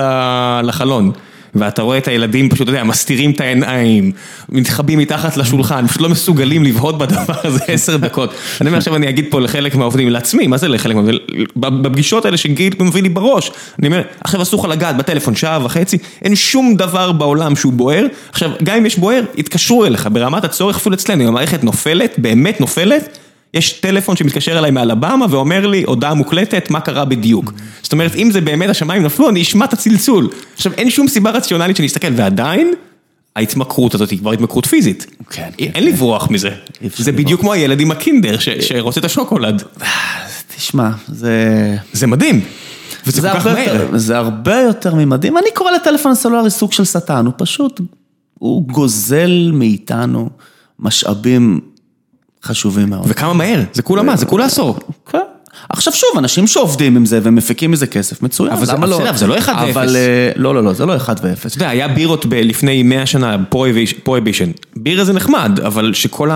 לחלון. ואתה רואה את הילדים פשוט, אתה יודע, מסתירים את העיניים, מתחבאים מתחת לשולחן, פשוט לא מסוגלים לבהות בדבר הזה עשר דקות. אני אומר עכשיו אני אגיד פה לחלק מהעובדים, לעצמי, מה זה לחלק מהעובדים? בפגישות האלה שגיל מביא לי בראש, אני אומר, עכשיו אסור לך לגעת בטלפון שעה וחצי, אין שום דבר בעולם שהוא בוער, עכשיו גם אם יש בוער, יתקשרו אליך, ברמת הצורך אפילו אצלנו, המערכת נופלת, באמת נופלת, יש טלפון שמתקשר אליי מאלבמה ואומר לי, הודעה מוקלטת, מה קרה בדיוק. זאת אומרת, אם זה באמת השמיים נפלו, אני אשמע את הצלצול. עכשיו, אין שום סיבה רציונלית שאני אסתכל, ועדיין, ההתמכרות הזאת היא כבר התמכרות פיזית. כן, אין לברוח מזה. זה בדיוק כמו הילד עם הקינדר ש- שרוצה את השוקולד. תשמע, זה... זה מדהים. וזה זה כל כך מהר. יותר- זה הרבה יותר ממדהים. אני קורא לטלפון הסלולרי סוג של שטן, הוא פשוט, הוא גוזל מאיתנו משאבים חשובים מאוד. וכמה מהר, זה כולה מה? זה כולה עשור. כן. עכשיו שוב, אנשים שעובדים עם זה ומפיקים מזה כסף, מצוין, אבל זה- למה לא? זה לא אחד ואפס. אבל אה, לא, לא, לא, זה לא אחד ואפס. אתה יודע, היה בירות לפני 100 שנה, Prohibition. בירה זה נחמד, אבל שכל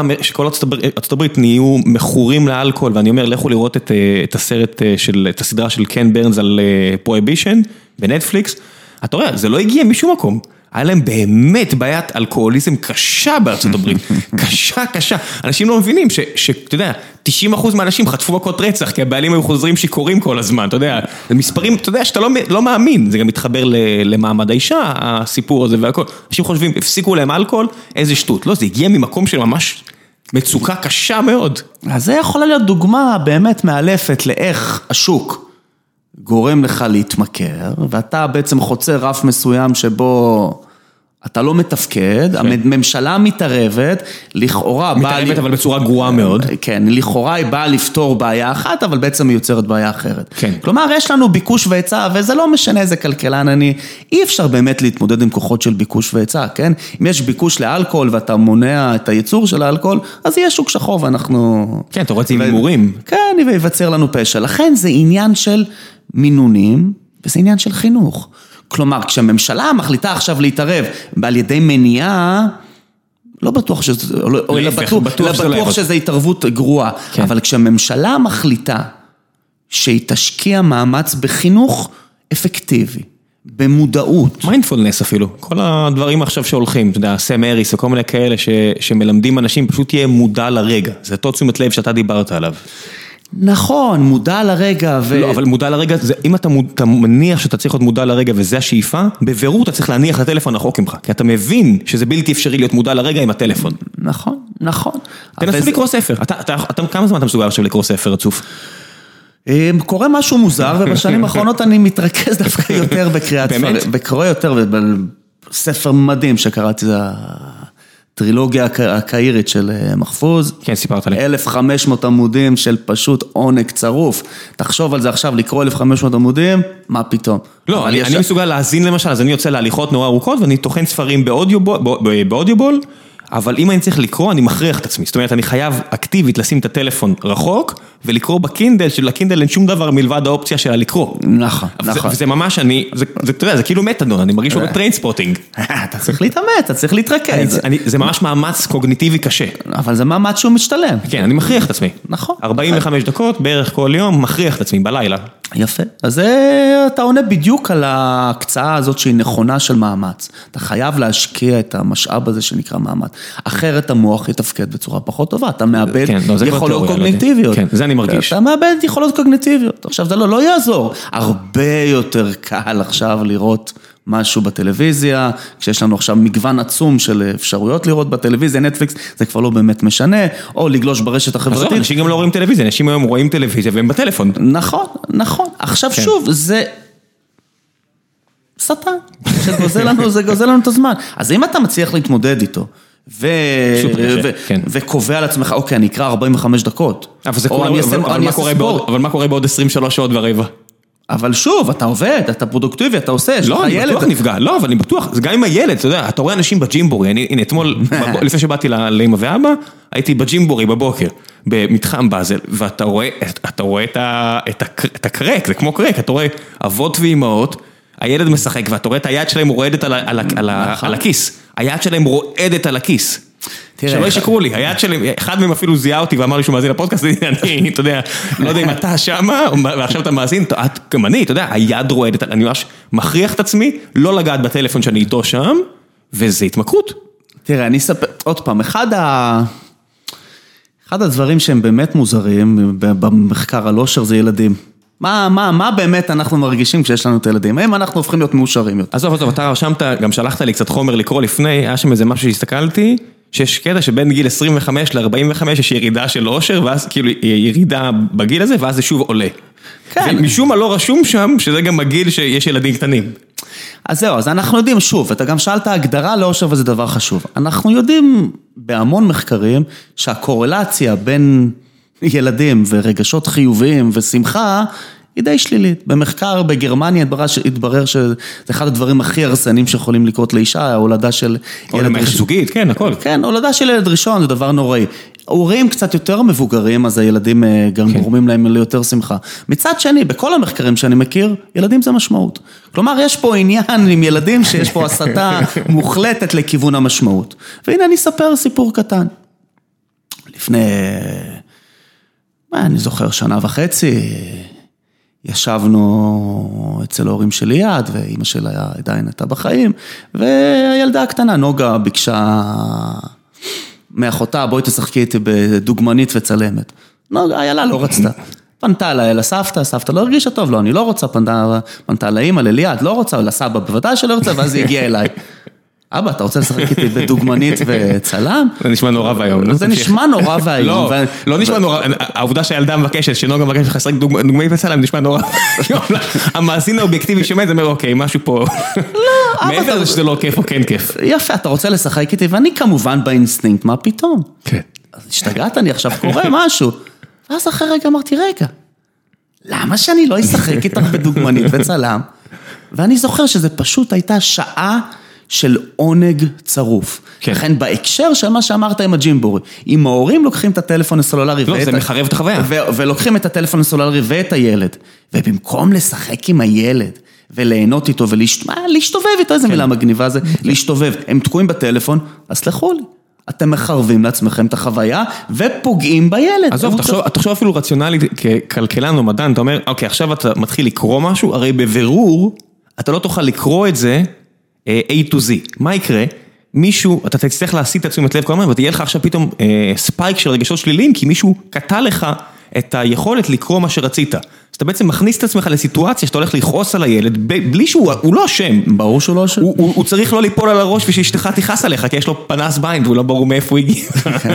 ארצות הברית- נהיו מכורים לאלכוהול, ואני אומר, לכו לראות את, אה, הסרט אה, של, את הסדרה של קן ברנס על Prohibition ב Netflix, אתה רואה, זה לא הגיע משום מקום. היה להם באמת בעיית אלכוהוליזם קשה בארצות הברית, קשה, קשה. אנשים לא מבינים שאתה יודע, 90% מהאנשים חטפו מכות רצח, כי הבעלים היו חוזרים שיכורים כל הזמן, אתה יודע, זה מספרים, אתה יודע, שאתה לא, לא מאמין, זה גם מתחבר ל- למעמד האישה, הסיפור הזה והכל. אנשים חושבים, הפסיקו להם אלכוהול, איזה שטות. לא, זה הגיע ממקום של ממש מצוקה קשה מאוד. אז זה יכולה להיות דוגמה באמת מאלפת לאיך השוק גורם לך להתמכר, ואתה בעצם חוצה רף מסוים שבו אתה לא מתפקד, הממשלה מתערבת, לכאורה באה... מתערבת אבל בצורה גרועה מאוד. כן, לכאורה היא באה לפתור בעיה אחת, אבל בעצם היא יוצרת בעיה אחרת. כן. כלומר, יש לנו ביקוש והיצע, וזה לא משנה איזה כלכלן אני, אי אפשר באמת להתמודד עם כוחות של ביקוש והיצע, כן? אם יש ביקוש לאלכוהול ואתה מונע את הייצור של האלכוהול, אז יהיה שוק שחור ואנחנו... כן, אתה רואה את זה עם הימורים. כן, וייווצר לנו פשע. לכן זה עניין של מינונים, וזה עניין של חינוך. כלומר, כשהממשלה מחליטה עכשיו להתערב על ידי מניעה, לא בטוח שזה, או אלא להפך, בטוח, בטוח אלא שזה לא בטוח. שזה התערבות גרועה. כן. אבל כשהממשלה מחליטה שהיא תשקיע מאמץ בחינוך אפקטיבי, במודעות, מיינדפולנס אפילו, כל הדברים עכשיו שהולכים, אתה יודע, סם אריס וכל מיני כאלה ש, שמלמדים אנשים, פשוט תהיה מודע לרגע, זה אותו תשומת לב שאתה דיברת עליו. נכון, מודע לרגע, ו... לא, אבל מודע לרגע, זה, אם אתה, מוד, אתה מניח שאתה צריך להיות מודע לרגע וזה השאיפה, בבירור אתה צריך להניח את הטלפון רחוק ממך, כי אתה מבין שזה בלתי אפשרי להיות מודע לרגע עם הטלפון. נכון, נכון. אבל תנסו זה- לקרוא ספר, אתה, אתה, אתה, כמה זמן אתה מסוגל עכשיו לקרוא ספר רצוף? אה, קורה משהו מוזר, ובשנים האחרונות אני מתרכז דווקא יותר בקריאת באמת? ספרים. בקורא יותר, בספר מדהים שקראתי, זה הטרילוגיה הק- הקהירית של אה, מחפוז. כן, סיפרת לי. 1,500 עמודים של פשוט עונג צרוף. תחשוב על זה עכשיו, לקרוא 1,500 עמודים, מה פתאום. לא, אני, יש- אני מסוגל להאזין למשל, אז אני יוצא להליכות נורא ארוכות ואני טוחן ספרים באודיובול, ב Audible, אבל אם אני צריך לקרוא, אני מכריח את עצמי. זאת אומרת, אני חייב אקטיבית לשים את הטלפון רחוק, ולקרוא ב Kindle, של Kindle אין שום דבר מלבד האופציה שלה לקרוא. נכון, נכון. וזה ממש, אני, זה, אתה יודע, זה כאילו מתדון, אני מרגיש שהוא ב Trainspotting. אתה צריך להתאמץ, אתה צריך להתרכז. זה ממש מאמץ קוגניטיבי קשה. אבל זה מאמץ שהוא משתלם. כן, אני מכריח את עצמי. נכון. 45 דקות בערך כל יום, מכריח את עצמי בלילה. יפה. אז זה, אתה עונה בדיוק על ההקצאה הזאת שהיא נכונה של מאמץ. אתה חייב להשקיע את המשאב הזה שנקרא מאמץ. אחרת המוח יתפקד בצורה פחות טובה, אתה מאבד כן, לא, יכולות תיאוריה, לא. קוגניטיביות. כן, זה אני מרגיש. אתה מאבד יכולות קוגניטיביות. עכשיו, זה לא, לא יעזור. הרבה יותר קל עכשיו לראות משהו בטלוויזיה, כשיש לנו עכשיו מגוון עצום של אפשרויות לראות בטלוויזיה, נטפליקס, זה כבר לא באמת משנה, או לגלוש ברשת החברתית. עזוב, אנשים גם לא רואים טלוויזיה, אנשים היום רואים טלוויזיה והם בטלפון. נכון, נכון. עכשיו כן. שוב, זה... שטן, שגוזל לנו, זה גוזל לנו את הזמן. אז אם אתה מצליח להתמודד איתו, ו... ו... כן. וקובע לעצמך, אוקיי, אני אקרא 45 דקות. אבל זה קורה, אבל- אבל מה. בעוד- אבל מה קורה בעוד 23 שעות ורבע? אבל שוב, אתה עובד, אתה פרודוקטיבי, אתה עושה, יש לך לא, אני ילד. בטוח נפגע, לא, אבל אני בטוח, זה גם עם הילד, אתה יודע, אתה רואה אנשים בג'ימבורי, אני, הנה אתמול, לפני שבאתי לאמא ואבא, הייתי בג'ימבורי בבוקר, במתחם באזל, ואתה רואה, אתה רואה את, ה, את, הקר, את הקרק, זה כמו קרק, אתה רואה אבות ואימהות, הילד משחק, ואתה רואה את היד שלהם רועדת על, על, על, ה- נכון. על הכיס, היד שלהם רועדת על הכיס. שלא ישקרו לי, היד שלהם, אחד מהם אפילו זיהה אותי ואמר לי שהוא מאזין לפודקאסט, אני, אתה יודע, לא יודע אם אתה שמה, ועכשיו אתה מאזין, את- גם אני, אתה יודע, היד רועדת, אני ממש מכריח את עצמי לא לגעת בטלפון שאני איתו שם, וזה התמכרות. תראה, אני אספר, עוד פעם, אחד ה... אחד הדברים שהם באמת מוזרים במחקר על אושר זה ילדים. מה, מה, מה באמת אנחנו מרגישים כשיש לנו את הילדים? האם אנחנו הופכים להיות מאושרים יותר? עזוב, עזוב, אתה רשמת, גם שלחת לי קצת חומר לקרוא לפני, היה שם איזה משהו שהסתכלתי, שיש קטע שבין גיל 25 ל-45 יש ירידה של אושר, ואז כאילו ירידה בגיל הזה, ואז זה שוב עולה. כן. ומשום מה לא רשום שם, שזה גם הגיל שיש ילדים קטנים. אז זהו, אז אנחנו יודעים, שוב, אתה גם שאלת הגדרה לאושר וזה דבר חשוב. אנחנו יודעים בהמון מחקרים שהקורלציה בין ילדים ורגשות חיוביים ושמחה היא די שלילית. במחקר בגרמניה התברר, שזה אחד הדברים הכי הרסניים שיכולים לקרות לאישה, ההולדה של או ילד ראשון. זוגית, כן, הכל. כן, הולדה של ילד ראשון זה דבר נוראי. הורים קצת יותר מבוגרים, אז הילדים אה, גם כן. גורמים להם ליותר שמחה. מצד שני, בכל המחקרים שאני מכיר, ילדים זה משמעות. כלומר, יש פה עניין עם ילדים שיש פה הסתה מוחלטת לכיוון המשמעות. והנה אני אספר סיפור קטן. לפני, מה, אני זוכר, שנה וחצי, ישבנו אצל ההורים של ליעד, ואימא שלה עדיין הייתה בחיים, והילדה הקטנה, נוגה, ביקשה מאחותה, בואי תשחקי איתי בדוגמנית וצלמת. נוגה, איילה לא רצתה. פנתה אליי לסבתא, סבתא לא הרגישה טוב, לא, אני לא רוצה, פנתה, פנתה לאימא, לליעד, לא רוצה, לסבא בוודאי שלא רוצה, ואז היא הגיעה אליי. אבא, אתה רוצה לשחק איתי בדוגמנית וצלם? זה נשמע נורא ואיום. זה. נשמע נורא ואיום. לא, לא נשמע נורא, העובדה שהילדה מבקשת, שנוגה מבקשת לך לשחק דוג- דוגמאי בצלם, נשמע נורא ואיום. המאזין האובייקטיבי שומע את זה אומר, אוקיי, משהו פה... לא, אבא, מעבר לזה שזה לא כיף או כן כיף. יפה, אתה רוצה לשחק איתי, ואני כמובן באינסטינקט, מה פתאום? כן. השתגעת, אני עכשיו קורא משהו. ואז אחרי רגע אמרתי, רגע, למה שאני לא אשחק איתך בדוגמנית וצלם? ואני זוכר שזה פשוט הייתה שעה של עונג צרוף. כן. לכן בהקשר של מה שאמרת עם הג'ימבורי, אם ההורים לוקחים את הטלפון הסלולרי לא, ואת זה ה- מחרב את החוויה. ו- ולוקחים את הטלפון הסלולרי ואת הילד, ובמקום לשחק עם הילד וליהנות איתו ולהשתובב איתו, כן. איזה מילה מגניבה זה, להשתובב, הם תקועים בטלפון, אז סלחו לי, אתם מחרבים לעצמכם את החוויה ופוגעים בילד. עזוב, תחשוב, תחשוב אפילו רציונלית ככלכלן או מדען, אתה אומר, אוקיי, עכשיו אתה מתחיל לקרוא משהו, הרי בבירור, אתה לא תוכל לקרוא את זה A to Z. מה יקרה? מישהו, אתה תצטרך להסיט את תשומת לב כל הזמן, ותהיה לך עכשיו פתאום אה, ספייק של רגשות שליליים, כי מישהו קטע לך את היכולת לקרוא מה שרצית. אז אתה בעצם מכניס את עצמך לסיטואציה שאתה הולך לכעוס על הילד, בלי שהוא הוא לא אשם. ברור שהוא לא אשם. הוא, הוא, הוא צריך לא ליפול על הראש ושאשתך תכעס עליך, כי יש לו פנס בעין והוא לא ברור מאיפה הוא הגיע.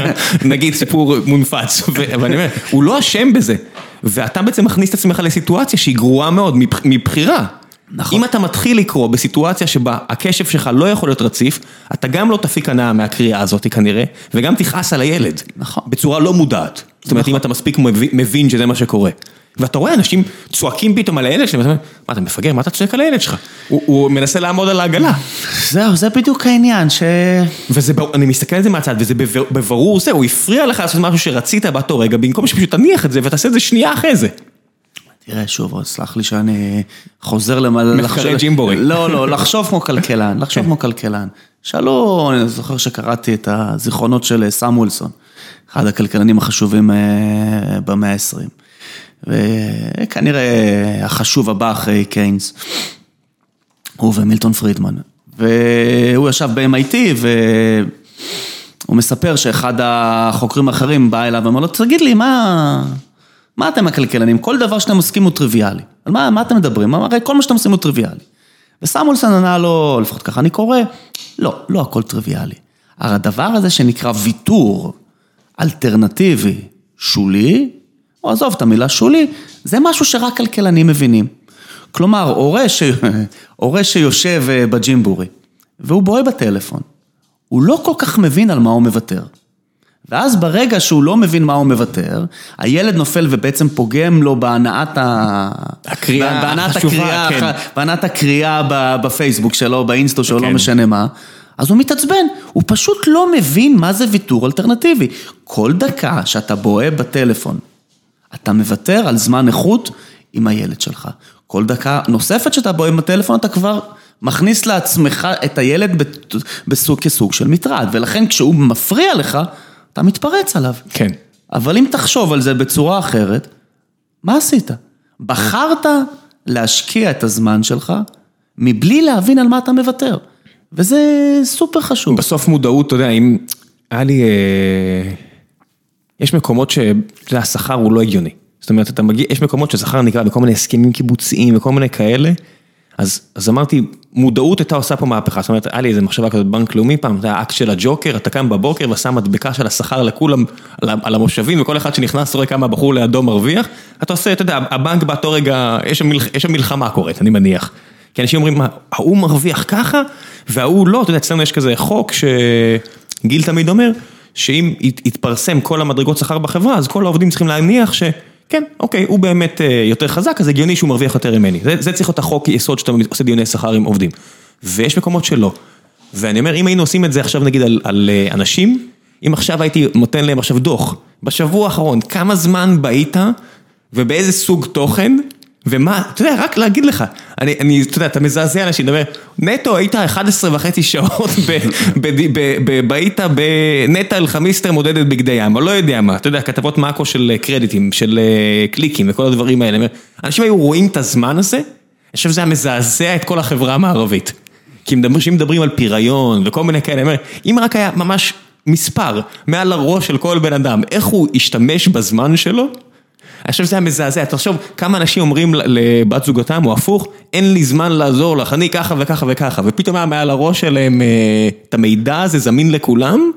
נגיד סיפור מונפץ, אבל אני אומר, הוא לא אשם בזה. ואתה בעצם מכניס את עצמך לסיטואציה שהיא גרועה מאוד מבח- מבחירה. נכון. אם אתה מתחיל לקרוא בסיטואציה שבה הקשב שלך לא יכול להיות רציף, אתה גם לא תפיק הנאה מהקריאה הזאת כנראה, וגם תכעס על הילד. נכון. בצורה לא מודעת. זאת אומרת, אם אתה מספיק מבין- שזה מה שקורה. ואתה רואה אנשים צועקים פתאום על הילד שלהם, ואתה אומר, מה אתה מפגר, מה אתה צועק על הילד שלך? הוא, הוא מנסה לעמוד על העגלה. זהו, זה בדיוק העניין, ש... וזה, אני מסתכל על זה מהצד, וזה בבר- בברור זה, הוא הפריע לך לעשות משהו שרצית באותו רגע, במקום שפשוט תניח את זה ותעשה את זה שנייה אחרי זה. תראה, שוב, סלח לי שאני חוזר למעלה... מחקרי ג'ימבורי. לא, לא, לחשוב כמו כלכלן, לחשוב כמו כלכלן. שאלו, אני זוכר שקראתי את הזיכרונות של סמואלסון, אחד הכלכלנים החשובים אה, במאה ה-20. וכנראה החשוב הבא אחרי קיינס, הוא ומילטון פרידמן. והוא ישב ב-MIT והוא מספר שאחד החוקרים האחרים בא אליו ואמר לו, תגיד לי, מה... מה אתם הכלכלנים? כל דבר שאתם עוסקים הוא טריוויאלי. על מה, מה אתם מדברים? הרי כל מה שאתם עושים הוא טריוויאלי. וסמולסון ענה לו, לפחות ככה אני קורא, לא, לא הכל טריוויאלי. הרי הדבר הזה שנקרא ויתור אלטרנטיבי שולי, או עזוב את המילה שולי, זה משהו שרק כלכלנים מבינים. כלומר, הורה, ש... הורה שיושב אה, בג'ימבורי, והוא בוהה בטלפון, הוא לא כל כך מבין על מה הוא מוותר. ואז ברגע שהוא לא מבין מה הוא מוותר, הילד נופל ובעצם פוגם לו בהנעת ה... הקריאה בהנעת החשובה, הקריאה, כן. בהנעת הקריאה בפייסבוק שלו, באינסטו שלו, לא כן. משנה מה. אז הוא מתעצבן, הוא פשוט לא מבין מה זה ויתור אלטרנטיבי. כל דקה שאתה בוהה בטלפון, אתה מוותר על זמן איכות עם הילד שלך. כל דקה נוספת שאתה בוהה בטלפון, אתה כבר מכניס לעצמך את הילד בסוג, כסוג של מטרד, ולכן כשהוא מפריע לך, אתה מתפרץ עליו. כן. אבל אם תחשוב על זה בצורה אחרת, מה עשית? בחרת להשקיע את הזמן שלך מבלי להבין על מה אתה מוותר. וזה סופר חשוב. בסוף מודעות, אתה יודע, אם... היה לי... אה, יש מקומות שהשכר הוא לא הגיוני. זאת אומרת, אתה מגיע, יש מקומות ששכר נקרא בכל מיני הסכמים קיבוציים וכל מיני כאלה, אז, אז אמרתי, מודעות הייתה עושה פה מהפכה. זאת אומרת, היה לי איזה מחשבה כזאת בנק לאומי פעם, זה היה אקט של הג'וקר, אתה קם בבוקר ושם מדבקה של השכר לכולם על על המושבים, וכל אחד שנכנס רואה כמה הבחור לידו מרוויח, אתה עושה, אתה יודע, הבנק באותו רגע, יש שם מלחמה קורית, אני מניח. כי אנשים אומרים, מה, ההוא מרוויח ככה, וההוא לא, אתה יודע, אצלנו יש כזה חוק שגיל תמיד אומר, שאם ית- יתפרסם כל המדרגות שכר בחברה, אז כל העובדים צריכים להניח ש... כן, אוקיי, הוא באמת אה, יותר חזק, אז הגיוני שהוא מרוויח יותר ממני. זה, זה צריך להיות החוק יסוד שאתה עושה דיוני שכר עם עובדים. ויש מקומות שלא. ואני אומר, אם היינו עושים את זה עכשיו נגיד על, על אה, אנשים, אם עכשיו הייתי נותן להם עכשיו דוח, בשבוע האחרון, כמה זמן בהית ובאיזה סוג תוכן, ומה, אתה יודע, רק להגיד לך, אני, אני, אתה יודע, אתה מזעזע אנשים, אתה אומר, נטו היית 11 וחצי שעות, ב- ב- ב- ב- בהית בנטע אלחמיסטר מודדת בגדי ים, או לא יודע מה, אתה יודע, כתבות מאקו של קרדיטים, של אה, קליקים וכל הדברים האלה, אנשים היו רואים את הזמן הזה, אני חושב שזה היה מזעזע את כל החברה המערבית. כי כשהם מדברים על פיריון וכל מיני כאלה, אם רק היה ממש מספר מעל הראש של כל בן אדם, איך הוא השתמש בזמן שלו, אני חושב שזה היה מזעזע, תחשוב כמה אנשים אומרים לבת זוגתם, או הפוך, אין לי זמן לעזור לך, אני ככה וככה וככה, ופתאום היה מעל הראש שלהם אה, את המידע הזה זמין לכולם,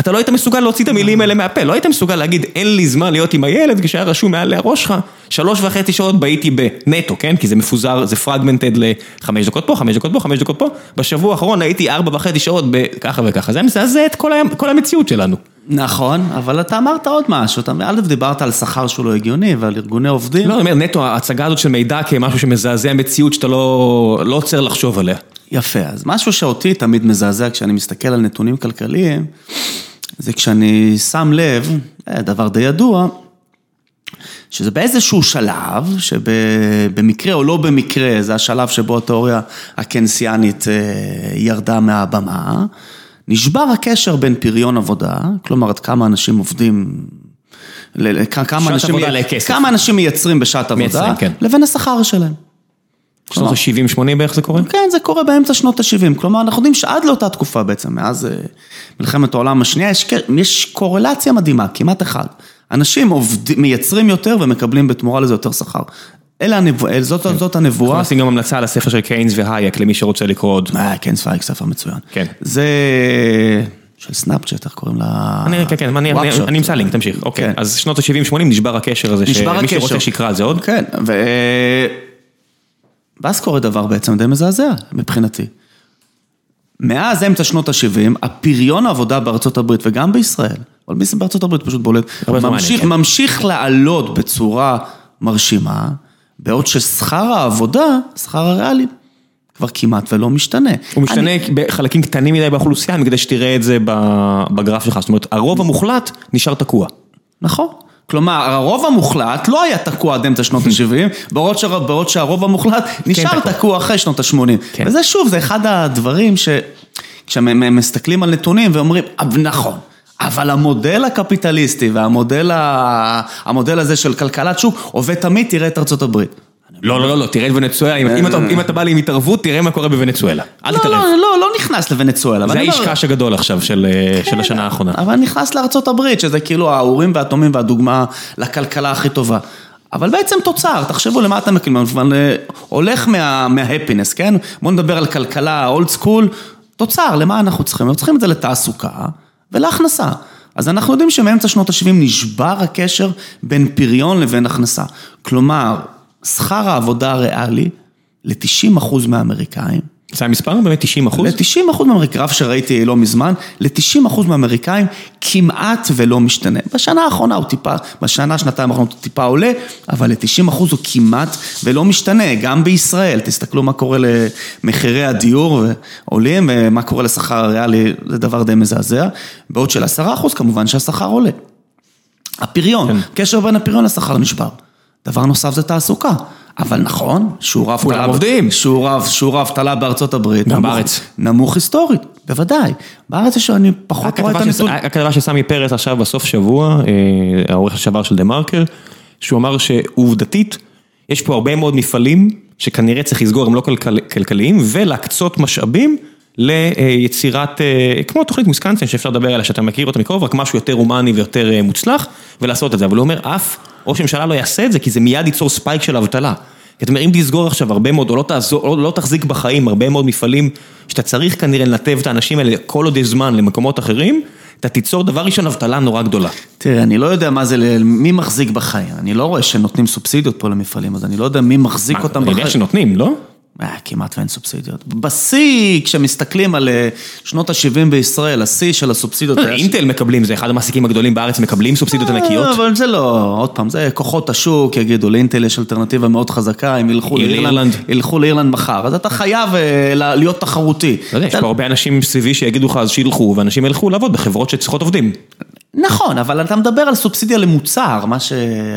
אתה לא היית מסוגל להוציא את המילים האלה מהפה, לא היית מסוגל להגיד אין לי זמן להיות עם הילד כשהיה רשום מעל הראש שלך, שלוש וחצי שעות בהיתי בנטו, כן? כי זה מפוזר, זה פרגמנטד לחמש דקות פה, חמש דקות פה, חמש דקות פה, בשבוע האחרון הייתי ארבע וחצי שעות בככה וככה, זה היה מזעזע את כל, ה- כל המציאות שלנו. נכון, אבל אתה אמרת עוד משהו, אתה א' דיברת על שכר שהוא לא הגיוני ועל ארגוני עובדים. לא, אני אומר, נטו, ההצגה הזאת של מידע כמשהו שמזעזע מציאות שאתה לא לא עוצר לחשוב עליה. יפה, אז משהו שאותי תמיד מזעזע כשאני מסתכל על נתונים כלכליים, זה כשאני שם לב, אה, דבר די ידוע, שזה באיזשהו שלב, שבמקרה או לא במקרה, זה השלב שבו התיאוריה הקיינסיאנית אה, ירדה מהבמה, נשבר הקשר בין פריון עבודה, כלומר עד כמה אנשים עובדים, כמה אנשים, עבודה לכסף. כמה אנשים מייצרים בשעת עבודה, מייצרים, כן. לבין השכר שלהם. שנות ה-70-80 בערך זה קורה? כן, זה קורה באמצע שנות ה-70. כלומר, אנחנו יודעים שעד לאותה תקופה בעצם, מאז אה, מלחמת העולם השנייה, יש, יש קורלציה מדהימה, כמעט אחד. אנשים עובד, מייצרים יותר ומקבלים בתמורה לזה יותר שכר. אלה הנבואה, זאת, זאת אנחנו הנבואה. נשים גם המלצה על הספר של קיינס והייק למי שרוצה לקרוא עוד. אה, כן, ספייק, ספר מצוין. כן. זה של וואפשוט, איך קוראים לה? אני, כן, כן, אני, אני. אני אמצא לינק, תמשיך. אוקיי, כן. אז שנות ה-70-80 נשבר הקשר הזה, נשבר שמי. שרוצה שיקרא על זה עוד. כן, ו... ואז קורה דבר בעצם די מזעזע מבחינתי. מאז אמצע שנות ה-70, הפריון העבודה בארצות הברית וגם בישראל, אבל מי- בארצות הברית פשוט בולט, ממשיך, כן. ממשיך לעלות בצורה מרשימה, בעוד ששכר העבודה, שכר הריאלי, כבר כמעט ולא משתנה. הוא משתנה בחלקים קטנים מדי באוכלוסייה, כדי שתראה את זה בגרף שלך. זאת אומרת, הרוב המוחלט נשאר תקוע. נכון. כלומר, הרוב המוחלט לא היה תקוע עד אמצע שנות ה-70, בעוד, שה- בעוד שהרוב המוחלט נשאר תקוע. תקוע אחרי שנות ה-80. כן. וזה שוב, זה אחד הדברים ש... כשמסתכלים על נתונים ואומרים, "אבל נכון, אבל המודל הקפיטליסטי והמודל ה... המודל הזה של כלכלת שוק עובד תמיד, תראה את ארצות הברית. לא, לא, לא, לא, תראה את ונצואלה, אם- אתה- אם אתה בא לי עם התערבות, תראה מה קורה בוונצואלה. אל לא, תתערב. לא, לא, לא נכנס לוונצואלה. זה האיש אומר- קש הגדול עכשיו של של השנה האחרונה. אבל נכנס לארצות הברית, שזה כאילו האורים והתומים והדוגמה לכלכלה הכי טובה. אבל בעצם תוצר, תחשבו למה אתם מקבלים, אבל אה, הולך מה-happiness, כן? בואו נדבר על כלכלה אולד סקול, תוצר, למה אנחנו צריכים? אנחנו צריכים את זה לתעסוקה ולהכנסה. אז אנחנו יודעים שמאמצע שנות ה-70 נשבר הקשר בין פריון לבין הכנסה. כלומר, שכר העבודה הריאלי ל-90% מהאמריקאים, זה המספר באמת 90 אחוז? ל-90 אחוז מהאמריקאים, רב שראיתי לא מזמן, ל-90 אחוז מהאמריקאים כמעט ולא משתנה. בשנה האחרונה הוא טיפה, בשנה, שנתיים האחרונות הוא טיפה עולה, אבל ל-90 אחוז הוא כמעט ולא משתנה, גם בישראל. תסתכלו מה קורה למחירי הדיור עולים, ומה קורה לשכר הריאלי, זה דבר די מזעזע. בעוד של 10 אחוז כמובן שהשכר עולה. הפריון, כן. קשר בין הפריון לשכר נשבר. דבר נוסף זה תעסוקה. אבל נכון, שיעור האבטלה... כולם עובדים. שיעור האבטלה בארצות הברית. גם בארץ. נמוך היסטורית, בוודאי. בארץ יש, אני פחות רואה את הנתון. הכתבה של סמי פרץ עכשיו בסוף שבוע, אה, העורך השעבר של דה מרקר, שהוא אמר שעובדתית, יש פה הרבה מאוד מפעלים שכנראה צריך לסגור, הם לא כלכליים, ולהקצות משאבים. ליצירת, אה, כמו תוכנית מוסקנסין שאפשר לדבר עליה, שאתה מכיר אותה מקרוב, רק משהו יותר הומני ויותר אה, מוצלח, ולעשות את זה. אבל הוא אומר, אף ראש ממשלה לא יעשה את זה, כי זה מיד ייצור ספייק של אבטלה. זאת אומרת, אם תסגור עכשיו הרבה מאוד, או לא, תעזור, או לא תחזיק בחיים הרבה מאוד מפעלים, שאתה צריך כנראה לנתב את האנשים האלה כל עוד יש זמן למקומות אחרים, אתה תיצור דבר ראשון אבטלה נורא גדולה. תראה, אני לא יודע מה זה, מי מחזיק בחיים. אני לא רואה שנותנים סובסידיות פה למפעלים, אז אני לא יודע מי מחזיק אותם בחיים. אני יודע שנותנים, לא? אה, כמעט ואין סובסידיות. בשיא, כשמסתכלים על אה, שנות ה-70 בישראל, השיא של הסובסידיות... אה, אינטל מקבלים, זה אחד המעסיקים הגדולים בארץ, מקבלים סובסידיות ענקיות. אבל זה לא, עוד פעם, זה כוחות השוק יגידו, לאינטל יש אלטרנטיבה מאוד חזקה, הם ילכו לאירלנד, ילכו לאירלנד מחר, אז אתה חייב להיות תחרותי. אתה יודע, יש פה הרבה אנשים סביבי שיגידו לך, אז שילכו, ואנשים ילכו לעבוד בחברות שצריכות עובדים. נכון, אבל אתה מדבר על סובסידיה למוצר, מה ש...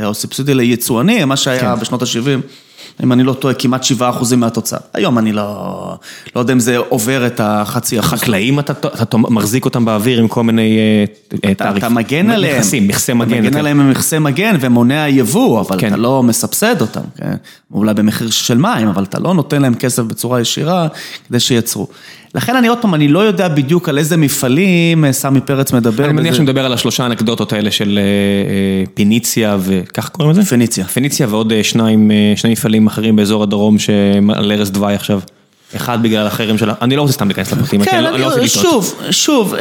או סובסידיה ליצואני, מה שהיה כן. בשנות ה-70. אם אני לא טועה, כמעט 7 אחוזים מהתוצר. היום אני לא, לא יודע אם זה עובר את החצי אחוז. חקלאים אתה, אתה מחזיק אותם באוויר עם כל מיני תעריפים. אתה מגן עליהם. מכסים, מכסי מגן. אתה מגן עליהם עם מכסי מגן ומונע יבוא, אבל כן. אתה לא מסבסד אותם, כן? אולי במחיר של מים, אבל אתה לא נותן להם כסף בצורה ישירה כדי שייצרו. לכן אני עוד פעם, אני לא יודע בדיוק על איזה מפעלים אה, סמי פרץ מדבר. אני מניח שהוא מדבר על השלושה אנקדוטות האלה של אה, אה, פיניציה וכך קוראים לזה? פיניציה. פיניציה ועוד שניים, שני מפעלים אחרים באזור הדרום על ערש דווי עכשיו. אחד בגלל החרם שלה, אני לא רוצה סתם להיכנס לפרטים, כן, אני לא רוצה לטעות. שוב, שוב.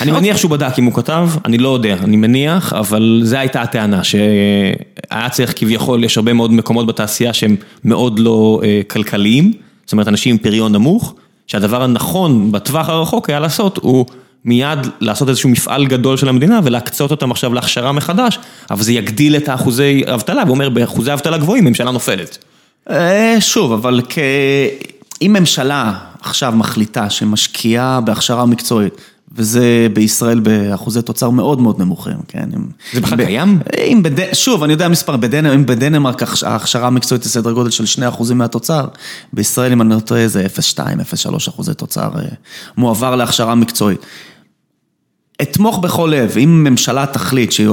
אני מניח שהוא בדק אם הוא כתב, אני לא יודע, אני מניח, אבל זו הייתה הטענה, שהיה צריך כביכול, יש הרבה מאוד מקומות בתעשייה שהם מאוד לא כלכליים, זאת אומרת אנשים עם פריון נמוך. שהדבר הנכון בטווח הרחוק היה לעשות הוא מיד לעשות איזשהו מפעל גדול של המדינה ולהקצות אותם עכשיו להכשרה מחדש, אבל זה יגדיל את האחוזי אבטלה, והוא אומר באחוזי אבטלה גבוהים ממשלה נופלת. אה, שוב, אבל כ... אם ממשלה עכשיו מחליטה שמשקיעה בהכשרה מקצועית, וזה בישראל באחוזי תוצר מאוד מאוד נמוכים, כן? זה בכלל קיים? אם בד... שוב, אני יודע מספר, בדנמרק, אם בדנמרק ההכשרה המקצועית היא סדר גודל של 2% מהתוצר, בישראל אם אני לא טועה זה 0.2, 0.3 אחוזי תוצר אה, מועבר להכשרה מקצועית. אתמוך בכל לב, אם ממשלה תחליט שהיא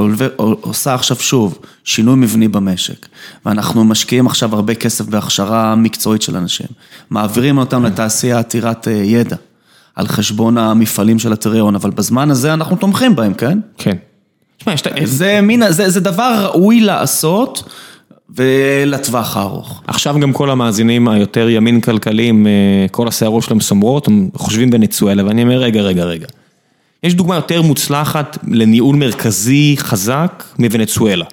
עושה עכשיו שוב שינוי מבני במשק, ואנחנו משקיעים עכשיו הרבה כסף בהכשרה מקצועית של אנשים, מעבירים אותם לתעשייה עתירת אה, ידע. על חשבון המפעלים של הטריון, אבל בזמן הזה אנחנו תומכים בהם, כן? כן. זה מין, זה, זה דבר ראוי לעשות. ולטווח הארוך. עכשיו גם כל המאזינים היותר ימין כלכליים, אה, כל השערות שלהם סומרות, הם חושבים בנצואלה, ואני אומר, רגע, רגע, רגע. יש דוגמה יותר מוצלחת לניהול מרכזי חזק מוונצואלה.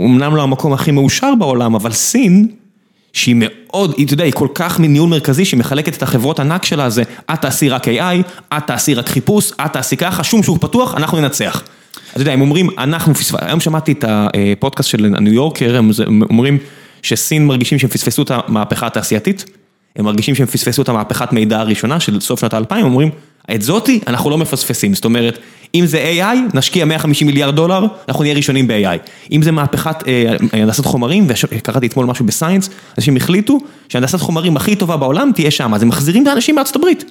אמנם לא המקום הכי מאושר בעולם, אבל סין שהיא מאוד, אתה יודע, היא כל כך מניהול מרכזי שהיא מחלקת את החברות ענק שלה, זה את תעשי רק AI, את תעשי רק חיפוש, את תעשי ככה, שום שוק פתוח, אנחנו ננצח. אתה יודע, הם אומרים, אנחנו פספסנו, היום שמעתי את הפודקאסט של הניו יורקר, הם אומרים שסין מרגישים שהם פספסו את המהפכה התעשייתית, הם מרגישים שהם פספסו את המהפכת מידע הראשונה של סוף שנת האלפיים, הם אומרים, את זאתי אנחנו לא מפספסים, זאת אומרת, אם זה AI, נשקיע 150 מיליארד דולר, אנחנו נהיה ראשונים ב-AI. אם זה מהפכת אה, הנדסת חומרים, וקראתי אתמול משהו בסיינס, אנשים החליטו שהנדסת חומרים הכי טובה בעולם תהיה שם, אז הם מחזירים את האנשים מארצות הברית.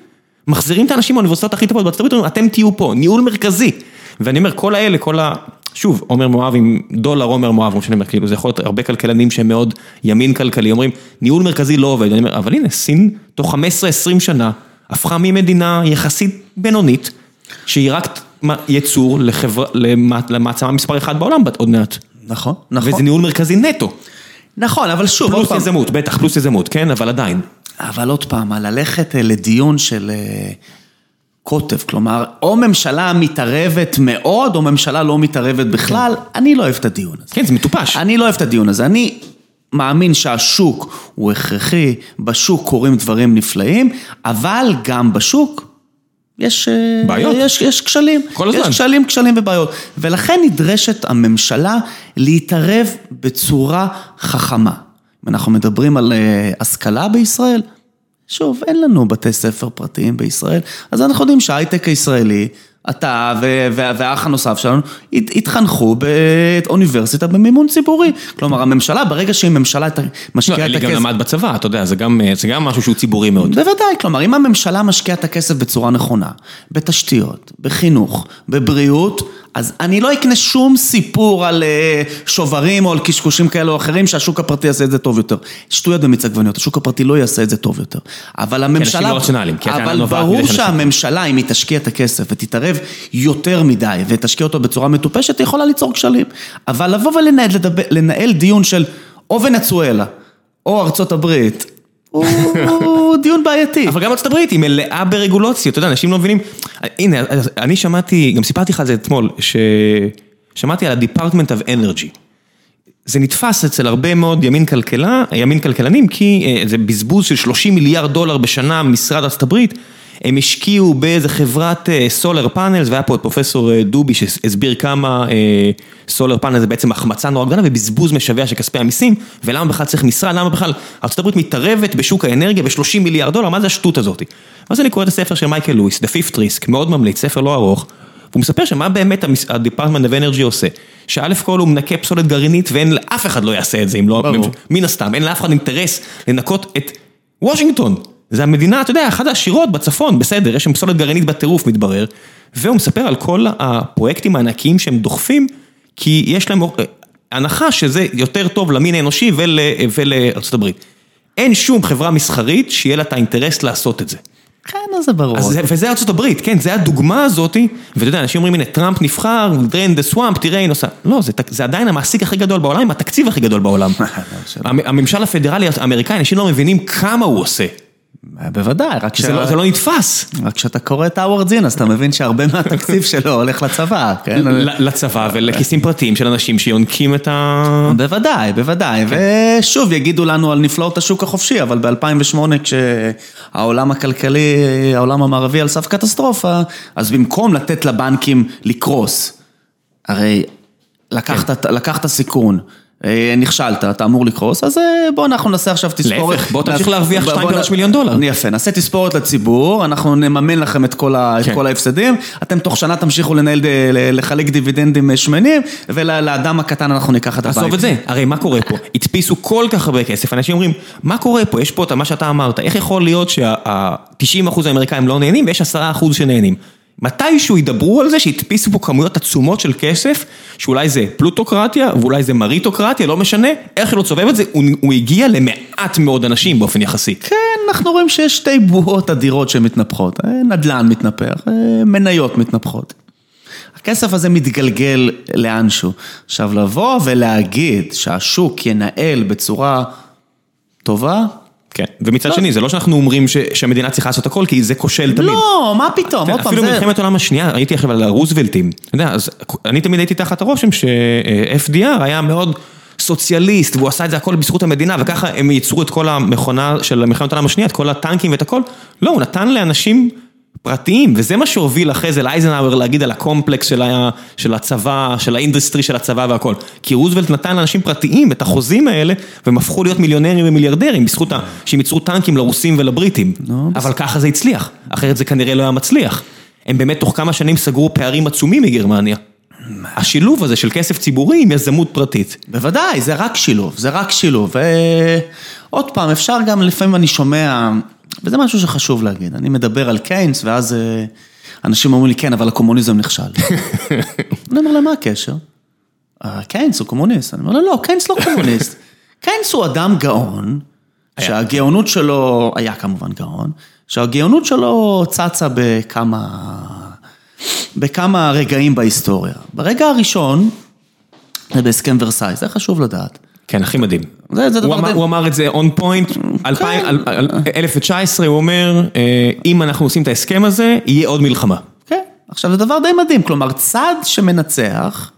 מחזירים את האנשים מהאוניברסיטאות הכי טובות בארצות הברית, אומרים, אתם תהיו פה, ניהול מרכזי. ואני אומר, כל האלה, כל ה... שוב, עומר מואב עם דולר עומר מואב, שאני אומר, כאילו, זה יכול להיות הרבה כלכלנים שהם מאוד ימין כלכלי, אומרים, ניהול מרכזי לא עובד, אני אומר, אבל הנה, סין, תוך 15-20 שנה, הפכה ממדינה יחסית בינונית, שהיא רק יצור למעצמה מספר אחת בעולם עוד מעט. נכון, נכון. וזה ניהול מרכזי נטו. נכון, אבל שוב, פלוס יזמות, בטח, פלוס יזמות, כן? אבל עדיין. אבל עוד פעם, ללכת אה, לדיון של אה, קוטב, כלומר, או ממשלה מתערבת מאוד, או ממשלה לא מתערבת בכלל, אני לא אוהב את הדיון הזה. כן, זה מטופש. אני לא אוהב את הדיון הזה. אני מאמין שהשוק הוא הכרחי, בשוק קורים דברים נפלאים, אבל גם בשוק יש... אה, בעיות. יש, יש כשלים. כל הזמן. יש כשלים, כשלים ובעיות. ולכן נדרשת הממשלה להתערב בצורה חכמה. אם אנחנו מדברים על אה, השכלה בישראל, שוב, אין לנו בתי ספר פרטיים בישראל, אז אנחנו יודעים שההייטק הישראלי, אתה והאח הנוסף שלנו, הת- התחנכו באוניברסיטה במימון ציבורי. כלומר, הממשלה, ברגע שהיא ממשלה את ה- לא, משקיעה את אלי גם הכסף... למד בצבא, אתה יודע, גם זה גם משהו שהוא ציבורי מאוד. בוודאי, כלומר, אם הממשלה משקיעה את הכסף בצורה נכונה, בתשתיות, בחינוך, בבריאות, אז אני לא אקנה שום סיפור על אה, שוברים או על קשקושים כאלה או אחרים שהשוק הפרטי יעשה את זה טוב יותר. שטויות במיץ עגבניות, השוק הפרטי לא יעשה את זה טוב יותר. אבל הממשלה... אנשים לא רציונליים, כי הטענה אבל ברור שהממשלה, אם היא תשקיע את הכסף ותתערב יותר מדי ותשקיע אותו בצורה מטופשת, היא יכולה ליצור כשלים. אבל לבוא ולנהל לנהל דיון של או ונצואלה, או ארצות הברית, הוא דיון בעייתי. אבל גם ארצות הברית היא מלאה ברגולציה, אתה יודע, אנשים לא מבינים. הנה, אני שמעתי, גם סיפרתי לך על זה אתמול, ששמעתי על ה-Department of Energy. זה נתפס אצל הרבה מאוד ימין כלכלה, ימין כלכלנים, כי אה, זה בזבוז של 30 מיליארד דולר בשנה ממשרד ארצות הברית. הם השקיעו באיזה חברת סולר פאנלס, והיה פה את פרופסור אה, דובי שהסביר כמה סולר פאנל זה בעצם החמצה נורא גדולה ובזבוז משווע של כספי המיסים, ולמה בכלל צריך משרד, למה בכלל ארה"ב מתערבת בשוק האנרגיה ב-30 מיליארד דולר, מה זה השטות הזאת? ואז אני קורא את הספר של מייקל לואיס, The Fifth Risk, מאוד ממליץ, ספר לא ארוך, והוא מספר שמה באמת ה-Department of Energy עושה, שא' כל הוא מנקה פסולת גרעינית ואין לאף אחד לא יעשה את זה, אם לא. מן הסתם, אין לאף אחד אינטרס לנקות את וושינגטון. זה המדינה, אתה יודע, אחת העשירות בצפון, בסדר, יש שם פסולת גרעינית בטירוף מתברר, והוא מספר על כל הפרויקטים הענקיים שהם דוחפים, כי יש להם הנחה שזה יותר טוב למין האנושי ול, ולארצות הברית. אין שום חברה מסחרית שיהיה לה את האינטרס לעשות את זה. כן, אז זה ברור. אז זה, וזה ארצות הברית, כן, זה הדוגמה הזאתי, ואתה יודע, אנשים אומרים, הנה, טראמפ נבחר, drain the swamp, תראה, היא נוסעה. לא, זה, זה עדיין המעסיק הכי גדול בעולם, עם התקציב הכי גדול בעולם. המ- הממשל הפדרלי האמריקאי, אנשים לא מבינים כמה הוא עושה. בוודאי, רק ש... זה לא, זה לא נתפס. רק כשאתה קורא את האוורד זין, אז אתה מבין שהרבה מהתקציב שלו הולך לצבא, כן? לצבא ולכיסים פרטיים של אנשים שיונקים את ה... בוודאי, בוודאי, ושוב יגידו לנו על נפלאות השוק החופשי, אבל ב-2008 כשהעולם הכלכלי, העולם המערבי על סף קטסטרופה, אז במקום לתת לבנקים לקרוס, הרי לקחת, לקחת סיכון. אה, נכשלת, אתה אמור לקרוס, אז אה, בוא אנחנו נעשה עכשיו תספורת. להפך, בוא תמשיך להרוויח בוא- 2.3 בוא- מיליון דולר. יפה, נעשה תספורת לציבור, אנחנו נממן לכם את כל, כן. ההפסדים, אתם תוך שנה תמשיכו לנהל, ל- לחלק דיבידנדים אה, שמנים, ולאדם הקטן אנחנו ניקח את הבית. עזוב את זה, הרי מה קורה פה? הדפיסו כל כך הרבה כסף, אנשים אומרים, מה קורה פה? יש פה את מה שאתה אמרת, איך יכול להיות שה-90% האמריקאים לא נהנים ויש 10% שנהנים? מתישהו ידברו על זה שהדפיסו פה כמויות עצומות של כסף, שאולי זה פלוטוקרטיה ואולי זה מריטוקרטיה, לא משנה, איך לא תסובב את זה, הוא, הוא הגיע למעט מאוד אנשים באופן יחסי. כן, אנחנו רואים שיש שתי בועות אדירות שמתנפחות, אה, נדל"ן מתנפח, אה, מניות מתנפחות. הכסף הזה מתגלגל לאנשהו. עכשיו לבוא ולהגיד שהשוק ינהל בצורה טובה, כן, ומצד שני, זה לא שאנחנו אומרים ש, שהמדינה צריכה לעשות הכל, כי זה כושל תמיד. לא, מה פתאום, עוד פעם, אפילו זה... מלחמת העולם השנייה, ראיתי עכשיו על הרוזוולטים, אתה יודע, אז אני תמיד הייתי תחת הרושם ש-FDR היה מאוד סוציאליסט, והוא עשה את זה הכל בזכות המדינה, וככה הם ייצרו את כל המכונה של מלחמת העולם השנייה, את כל הטנקים ואת הכל, לא, הוא נתן לאנשים פרטיים, וזה מה שהוביל אחרי זה לאייזנהאואר להגיד על הקומפלקס של, הצבא, של ה industry של הצבא והכל. כי רוזוולט נתן לאנשים פרטיים את החוזים האלה, והם הפכו להיות מיליונרים ומיליארדרים, בזכות ה... שהם ייצרו טנקים לרוסים ולבריטים. אבל ככה זה הצליח, אחרת זה כנראה לא היה מצליח. הם באמת תוך כמה שנים סגרו פערים עצומים מגרמניה. השילוב הזה של כסף ציבורי עם יזמות פרטית. בוודאי, זה רק שילוב, זה רק שילוב. ועוד פעם, אפשר גם, לפעמים אני שומע, וזה משהו שחשוב להגיד, אני מדבר על קיינס, ואז אה, אנשים אומרים לי, כן, אבל הקומוניזם נכשל. אני אומר להם, מה הקשר? "אה, קיינס הוא קומוניסט. אני אומר לו, לא, קיינס לא קומוניסט. קיינס הוא אדם גאון, שהגאונות שלו, היה כמובן גאון, שהגאונות שלו צצה בכמה, בכמה רגעים בהיסטוריה. ברגע הראשון, זה בהסכם ורסאי, זה חשוב לדעת. כן, הכי מדהים. זה, זה דבר הוא אמר. הוא אמר את זה און פוינט, 1019 הוא אומר, אה, אם אנחנו עושים את ההסכם הזה, יהיה עוד מלחמה. כן, עכשיו זה דבר די מדהים, כלומר צד שמנצח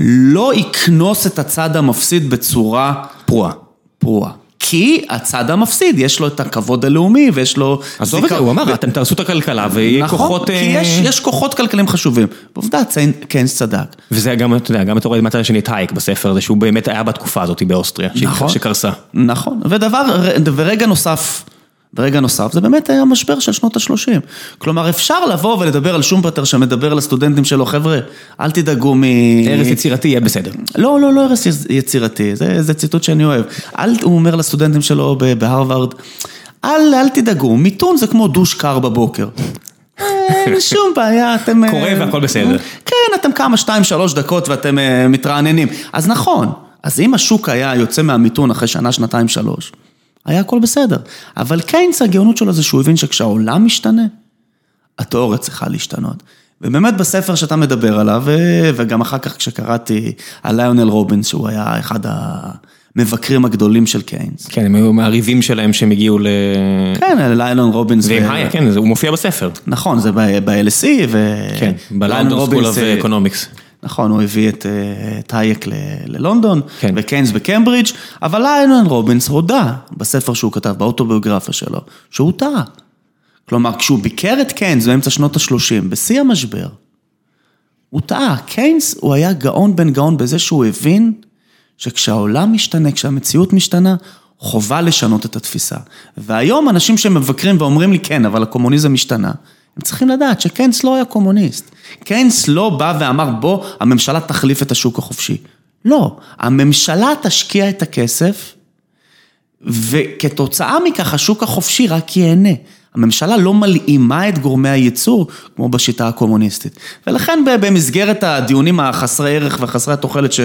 לא יקנוס את הצד המפסיד בצורה פרועה. פרועה. כי הצד המפסיד, יש לו את הכבוד הלאומי ויש לו... עזוב את זה, הוא אמר, אתם תהרסו את הכלכלה ויהיה נכון, כוחות... כי אה, יש, יש כוחות כלכליים חשובים. ועובדה, ציין- קיינס צדק. וזה גם, אתה יודע, גם אתה רואה מהצד השני את הייק בספר הזה, שהוא באמת היה בתקופה הזאת באוסטריה, נכון. שקרסה. נכון, ודבר, ורגע נוסף, ורגע נוסף, זה באמת היה משבר של שנות ה-30. כלומר, אפשר לבוא ולדבר על שומפטר שמדבר לסטודנטים שלו, חבר'ה, אל תדאגו מ... ארץ יצירתי יהיה בסדר. לא, לא, לא הרס יצירתי, זה, זה ציטוט שאני אוהב. אל, הוא אומר לסטודנטים שלו בהרווארד, אל, אל תדאגו, מיתון זה כמו דוש קר בבוקר. אין שום בעיה, אתם... אה, קורה והכל בסדר. כן, אתם כמה, שתיים, שלוש דקות ואתם אה, מתרעננים. אז נכון, אז אם השוק היה יוצא מהמיתון אחרי שנה, שנתיים, שלוש, היה הכל בסדר. אבל קיינס, הגאונות שלו זה שהוא הבין שכשהעולם משתנה, התיאוריה צריכה להשתנות. ובאמת בספר שאתה מדבר עליו, ו- וגם אחר כך כשקראתי על ליונל רובינס, שהוא היה אחד המבקרים הגדולים של קיינס. כן, הם היו מהיריבים שלהם שהם הגיעו ל... כן, ליונל רובינס. ועם ו- הייק, כן, הוא מופיע בספר. נכון, זה ב-LSE, ו... כן, ב London School of אה, Economics. נכון, הוא הביא את, אה, את הייק ל- ללונדון, כן. וקיינס בקיימברידג', אבל ליונל רובינס הודה בספר שהוא כתב, באוטוביוגרפיה שלו, שהוא טעה. כלומר, כשהוא ביקר את קיינס באמצע שנות ה-30, בשיא המשבר, הוא טעה. קיינס הוא היה גאון בן גאון בזה שהוא הבין שכשהעולם משתנה, כשהמציאות משתנה, חובה לשנות את התפיסה. והיום אנשים שמבקרים ואומרים לי, כן, אבל הקומוניזם השתנה, הם צריכים לדעת שקיינס לא היה קומוניסט. קיינס לא בא ואמר, בוא, הממשלה תחליף את השוק החופשי. לא, הממשלה תשקיע את הכסף, וכתוצאה מכך השוק החופשי רק ייהנה. הממשלה לא מלאימה את גורמי הייצור כמו בשיטה הקומוניסטית. ולכן במסגרת הדיונים החסרי ערך וחסרי התוחלת ש...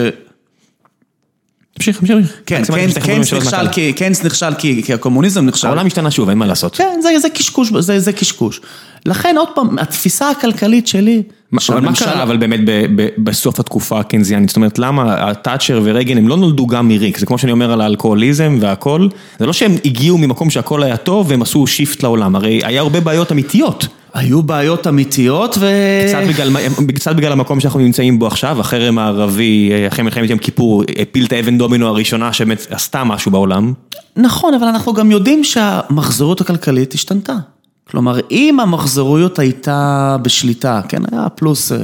תמשיך, תמשיך. כן, קיינס- שאלות נכשל. כי, הקומוניזם נכשל. העולם השתנה שוב, אין מה לעשות. כן, זה, זה קשקוש, זה, זה קשקוש. לכן עוד פעם, התפיסה הכלכלית שלי, אבל מה קרה אבל באמת ב- ב- בסוף התקופה הקיינזיאנית? זאת אומרת, למה תאצ'ר ורייגן הם לא נולדו גם מריק? זה כמו שאני אומר על האלכוהוליזם והכל, זה לא שהם הגיעו ממקום שהכל היה טוב והם עשו שיפט לעולם, הרי היה הרבה בעיות אמיתיות. היו בעיות אמיתיות ו... קצת בגלל, קצת בגלל המקום שאנחנו נמצאים בו עכשיו, החרם הערבי, אחרי מלחמת יום כיפור, הפיל את האבן דומינו הראשונה שבאמת עשתה משהו בעולם. נכון, אבל אנחנו גם יודעים שהמחזוריות הכלכלית השתנתה. כלומר, אם המחזוריות הייתה בשליטה, כן, היה פלוס, אה,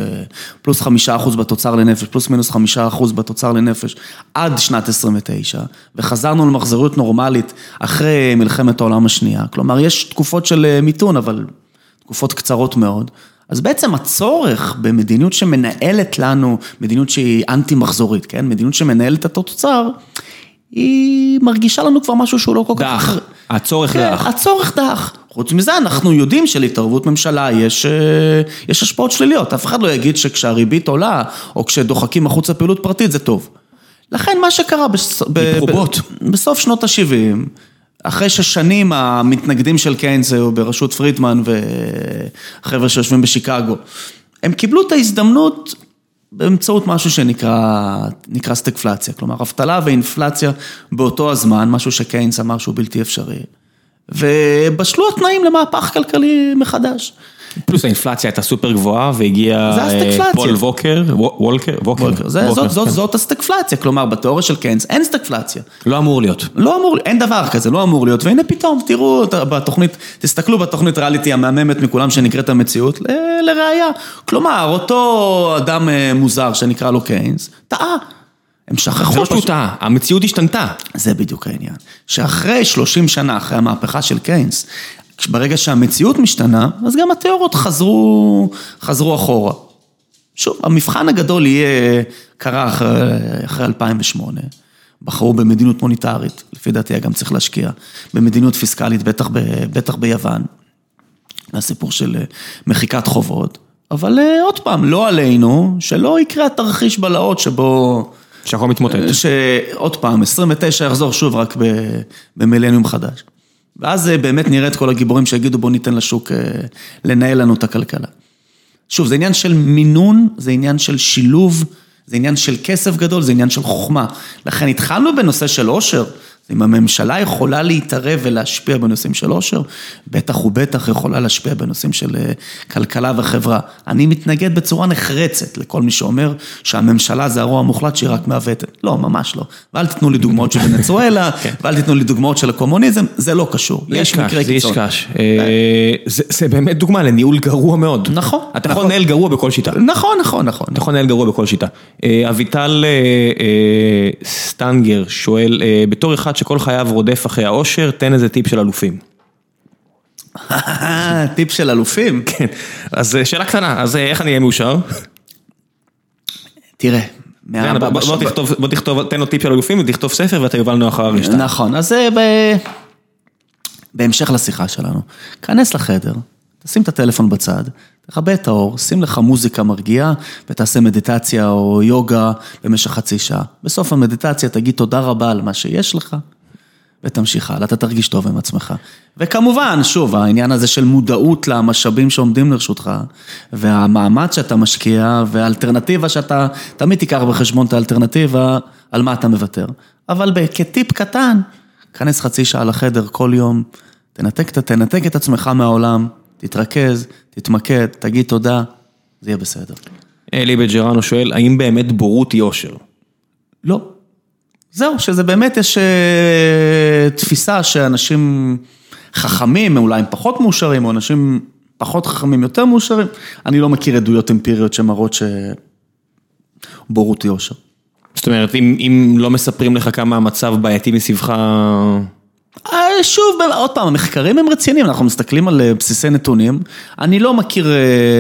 פלוס חמישה אחוז בתוצר לנפש, פלוס מינוס חמישה אחוז בתוצר לנפש, עד שנת 29, וחזרנו למחזוריות נורמלית אחרי מלחמת העולם השנייה. כלומר, יש תקופות של אה, מיתון, אבל תקופות קצרות מאוד. אז בעצם הצורך במדיניות שמנהלת לנו, מדיניות שהיא אנטי-מחזורית, כן? מדיניות שמנהלת את התוצר, היא מרגישה לנו כבר משהו שהוא לא כל כך... דח, הצורך כן, דח. הצורך דח. חוץ מזה, אנחנו יודעים שלהתערבות ממשלה יש, אה, יש השפעות שליליות. אף אחד לא יגיד שכשהריבית עולה, או כשדוחקים החוצה פעילות פרטית, זה טוב. לכן מה שקרה בס... ב- מתרומות. ב- בסוף שנות ה-70, אחרי ששנים המתנגדים של קיינס היו בראשות פרידמן וחבר'ה שיושבים בשיקגו, הם קיבלו את ההזדמנות באמצעות משהו שנקרא נקרא סטגפלציה, כלומר אבטלה ואינפלציה באותו הזמן, משהו שקיינס אמר שהוא בלתי אפשרי. ובשלו התנאים למהפך כלכלי מחדש. פלוס האינפלציה הייתה סופר גבוהה והגיע אה. פול ווקר, וו- וולקר, ווקר, זאת, כן. זאת הסטגפלציה, כלומר בתיאוריה של קיינס אין סטגפלציה. לא אמור להיות. לא אמור, אין דבר כזה, לא אמור להיות, והנה פתאום, תראו בתוכנית, תסתכלו בתוכנית ריאליטי המהממת מכולם שנקראת המציאות, לראיה. כלומר, אותו אדם אה, מוזר שנקרא לו קיינס, טעה. הם שכחו זה לא שהוא פשוט- טעה, המציאות השתנתה. זה בדיוק העניין. שאחרי 30 שנה, אחרי המהפכה של קיינס, ברגע שהמציאות משתנה, אז גם התיאוריות חזרו, חזרו אחורה. שוב, המבחן הגדול יהיה, קרה אחרי, אחרי 2008. בחרו במדיניות מוניטרית, לפי דעתי היה גם צריך להשקיע, במדיניות פיסקלית, בטח, ב, בטח ביוון, הסיפור של אה, מחיקת חובות, אבל אה, עוד פעם, לא עלינו, שלא יקרה התרחיש בלהות שבו... שהכל מתמוטט. שעוד פעם, 29 יחזור שוב רק במילניום חדש. ואז אה, באמת נראה את כל הגיבורים שיגידו בוא ניתן לשוק אה, לנהל לנו את הכלכלה. שוב, זה עניין של מינון, זה עניין של שילוב זה עניין של כסף גדול, זה עניין של חוכמה. לכן התחלנו בנושא של עושר. אם הממשלה יכולה להתערב ולהשפיע בנושאים של עושר, בטח ובטח יכולה להשפיע בנושאים של אה, כלכלה וחברה. אני מתנגד בצורה נחרצת לכל מי שאומר שהממשלה זה הרוע המוחלט שהיא רק מעוותת. לא, ממש לא. ואל תיתנו לי דוגמאות של ונצואלה, כן. ואל תיתנו לי דוגמאות של הקומוניזם, זה לא קשור. יש מקרה קיצון. זה יש קש. אה, זה באמת דוגמה לניהול גרוע מאוד. נכון. אתה יכול נכון. לנהל גרוע בכל שיטה. נכון, נכון, נכון. אתה יכול לנהל גרוע בכל שיטה. אה, אביטל סטנגר שואל, בתור אחד שכל חייו רודף אחרי האושר, תן איזה טיפ של אלופים. טיפ של אלופים? כן, אז אה, שאלה קטנה, אז אה, איך אני אהיה מאושר? תראה. בוא תכתוב, תן לו טיפ של אלופים ותכתוב ספר ואתה יובל נוח הררי. נכון, אז זה בהמשך לשיחה שלנו. כנס לחדר, תשים את הטלפון בצד, תכבה את האור, שים לך מוזיקה מרגיעה ותעשה מדיטציה או יוגה במשך חצי שעה. בסוף המדיטציה תגיד תודה רבה על מה שיש לך. ותמשיך הלאה, אתה תרגיש טוב עם עצמך. וכמובן, שוב, העניין הזה של מודעות למשאבים שעומדים לרשותך, והמאמץ שאתה משקיע, והאלטרנטיבה שאתה, תמיד תיקח בחשבון את האלטרנטיבה, על מה אתה מוותר. אבל כטיפ קטן, כנס חצי שעה לחדר כל יום, תנתק, תנתק את עצמך מהעולם, תתרכז, תתמקד, תגיד תודה, זה יהיה בסדר. אלי בג'רנו שואל, האם באמת בורות היא אושר? לא. זהו, שזה באמת יש אה, תפיסה שאנשים חכמים, אולי הם פחות מאושרים, או אנשים פחות חכמים יותר מאושרים. אני לא מכיר עדויות אמפיריות שמראות שבורות היא אושר. זאת אומרת, אם, אם לא מספרים לך כמה המצב בעייתי מסביבך... אה, שוב, עוד פעם, המחקרים הם רציניים, אנחנו מסתכלים על אה, בסיסי נתונים. אני לא מכיר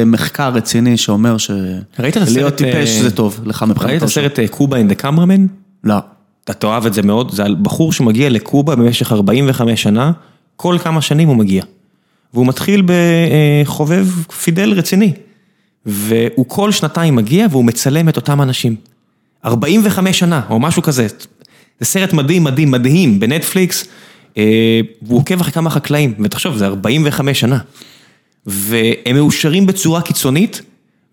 מחקר רציני שאומר ש... ראית את הסרט... להיות טיפש זה טוב, לך מבחינתו. ראית את הסרט קובה אין דה קמרמן? לא. אתה תאהב את זה מאוד, זה על בחור שמגיע לקובה במשך 45 שנה, כל כמה שנים הוא מגיע. והוא מתחיל בחובב פידל רציני. והוא כל שנתיים מגיע והוא מצלם את אותם אנשים. 45 שנה, או משהו כזה. זה סרט מדהים, מדהים, מדהים בנטפליקס, אה, והוא עוקב אחרי כמה חקלאים, ותחשוב, זה 45 שנה. והם מאושרים בצורה קיצונית,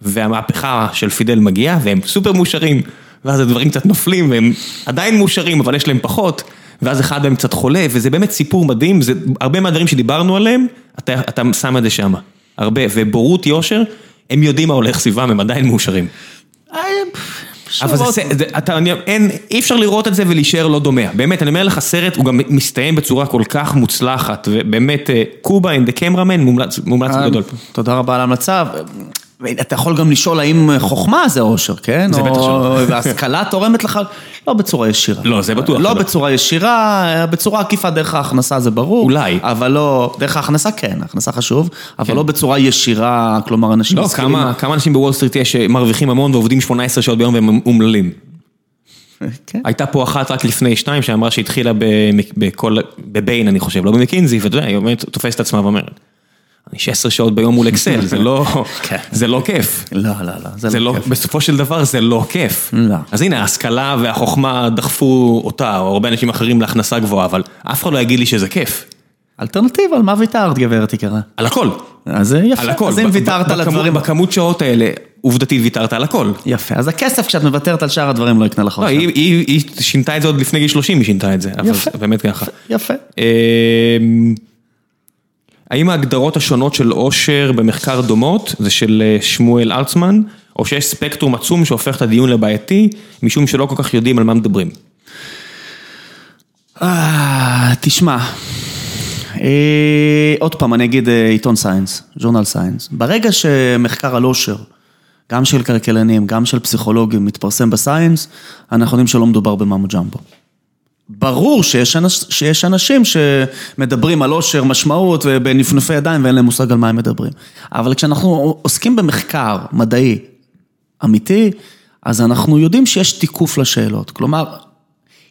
והמהפכה של פידל מגיעה, והם סופר מאושרים. ואז הדברים קצת נופלים והם עדיין מאושרים, אבל יש להם פחות, ואז אחד מהם קצת חולה, וזה באמת סיפור מדהים, זה הרבה מהדברים שדיברנו עליהם, אתה, אתה שם את זה שם. הרבה, ובורות יושר, הם יודעים מה הולך סביבם, הם עדיין מאושרים. אבל זה, אין, אי אפשר לראות את זה ולהישאר לא דומה. באמת, אני אומר לך, סרט הוא גם מסתיים בצורה כל כך מוצלחת, ובאמת, אה, קובה אין דה קמרמן מומלץ, מומלץ אה, גדול. תודה רבה על ההמלצה. אתה יכול גם לשאול האם חוכמה זה אושר, כן? זה בטח שלא. והשכלה תורמת לך, לא בצורה ישירה. לא, זה בטוח. לא בצורה ישירה, בצורה עקיפה דרך ההכנסה זה ברור. אולי. אבל לא, דרך ההכנסה כן, הכנסה חשוב, אבל כן. לא בצורה ישירה, כלומר אנשים... לא, כמה, כמה אנשים בוול סטריט יש שמרוויחים המון ועובדים 18 שעות ביום והם אומללים. כן. הייתה פה אחת רק לפני שתיים שאמרה שהתחילה בכל, בביין אני חושב, לא במקינזי, ואתה יודע, היא תופסת עצמה ואומרת. אני 16 שעות ביום מול אקסל, זה לא, כן. זה לא כיף. לא, לא, לא, זה זה לא, לא כיף. בסופו של דבר זה לא כיף. לא. אז הנה, ההשכלה והחוכמה דחפו אותה, או הרבה אנשים אחרים להכנסה גבוהה, אבל אף אחד לא יגיד לי שזה כיף. אלטרנטיבה, על מה ויתרת, גברת יקרה? על הכל. אז יפה, על הכל. אז אם ויתרת על הדברים... בכמות שעות האלה, עובדתית ויתרת על הכל. יפה, אז הכסף כשאת מוותרת על שאר הדברים לא יקנה לך לא, היא, היא, היא שינתה את זה עוד לפני גיל 30, היא שינתה את זה. יפה. באמת ככה. יפה. האם ההגדרות השונות של אושר במחקר דומות, זה של אה, שמואל ארצמן, או שיש ספקטרום עצום שהופך את הדיון לבעייתי, משום שלא כל כך יודעים על מה מדברים? אה, תשמע, אה, עוד פעם, אני אגיד עיתון Science, ז'ורנל Science. ברגע שמחקר על אושר, גם של כלכלנים, גם של פסיכולוגים, מתפרסם ב Science, אנחנו יודעים שלא מדובר ב mumbo jumbo. ברור שיש, אנש, שיש אנשים שמדברים על אושר, משמעות ובנפנופי ידיים ואין להם מושג על מה הם מדברים. אבל כשאנחנו עוסקים במחקר מדעי אמיתי, אז אנחנו יודעים שיש תיקוף לשאלות. כלומר,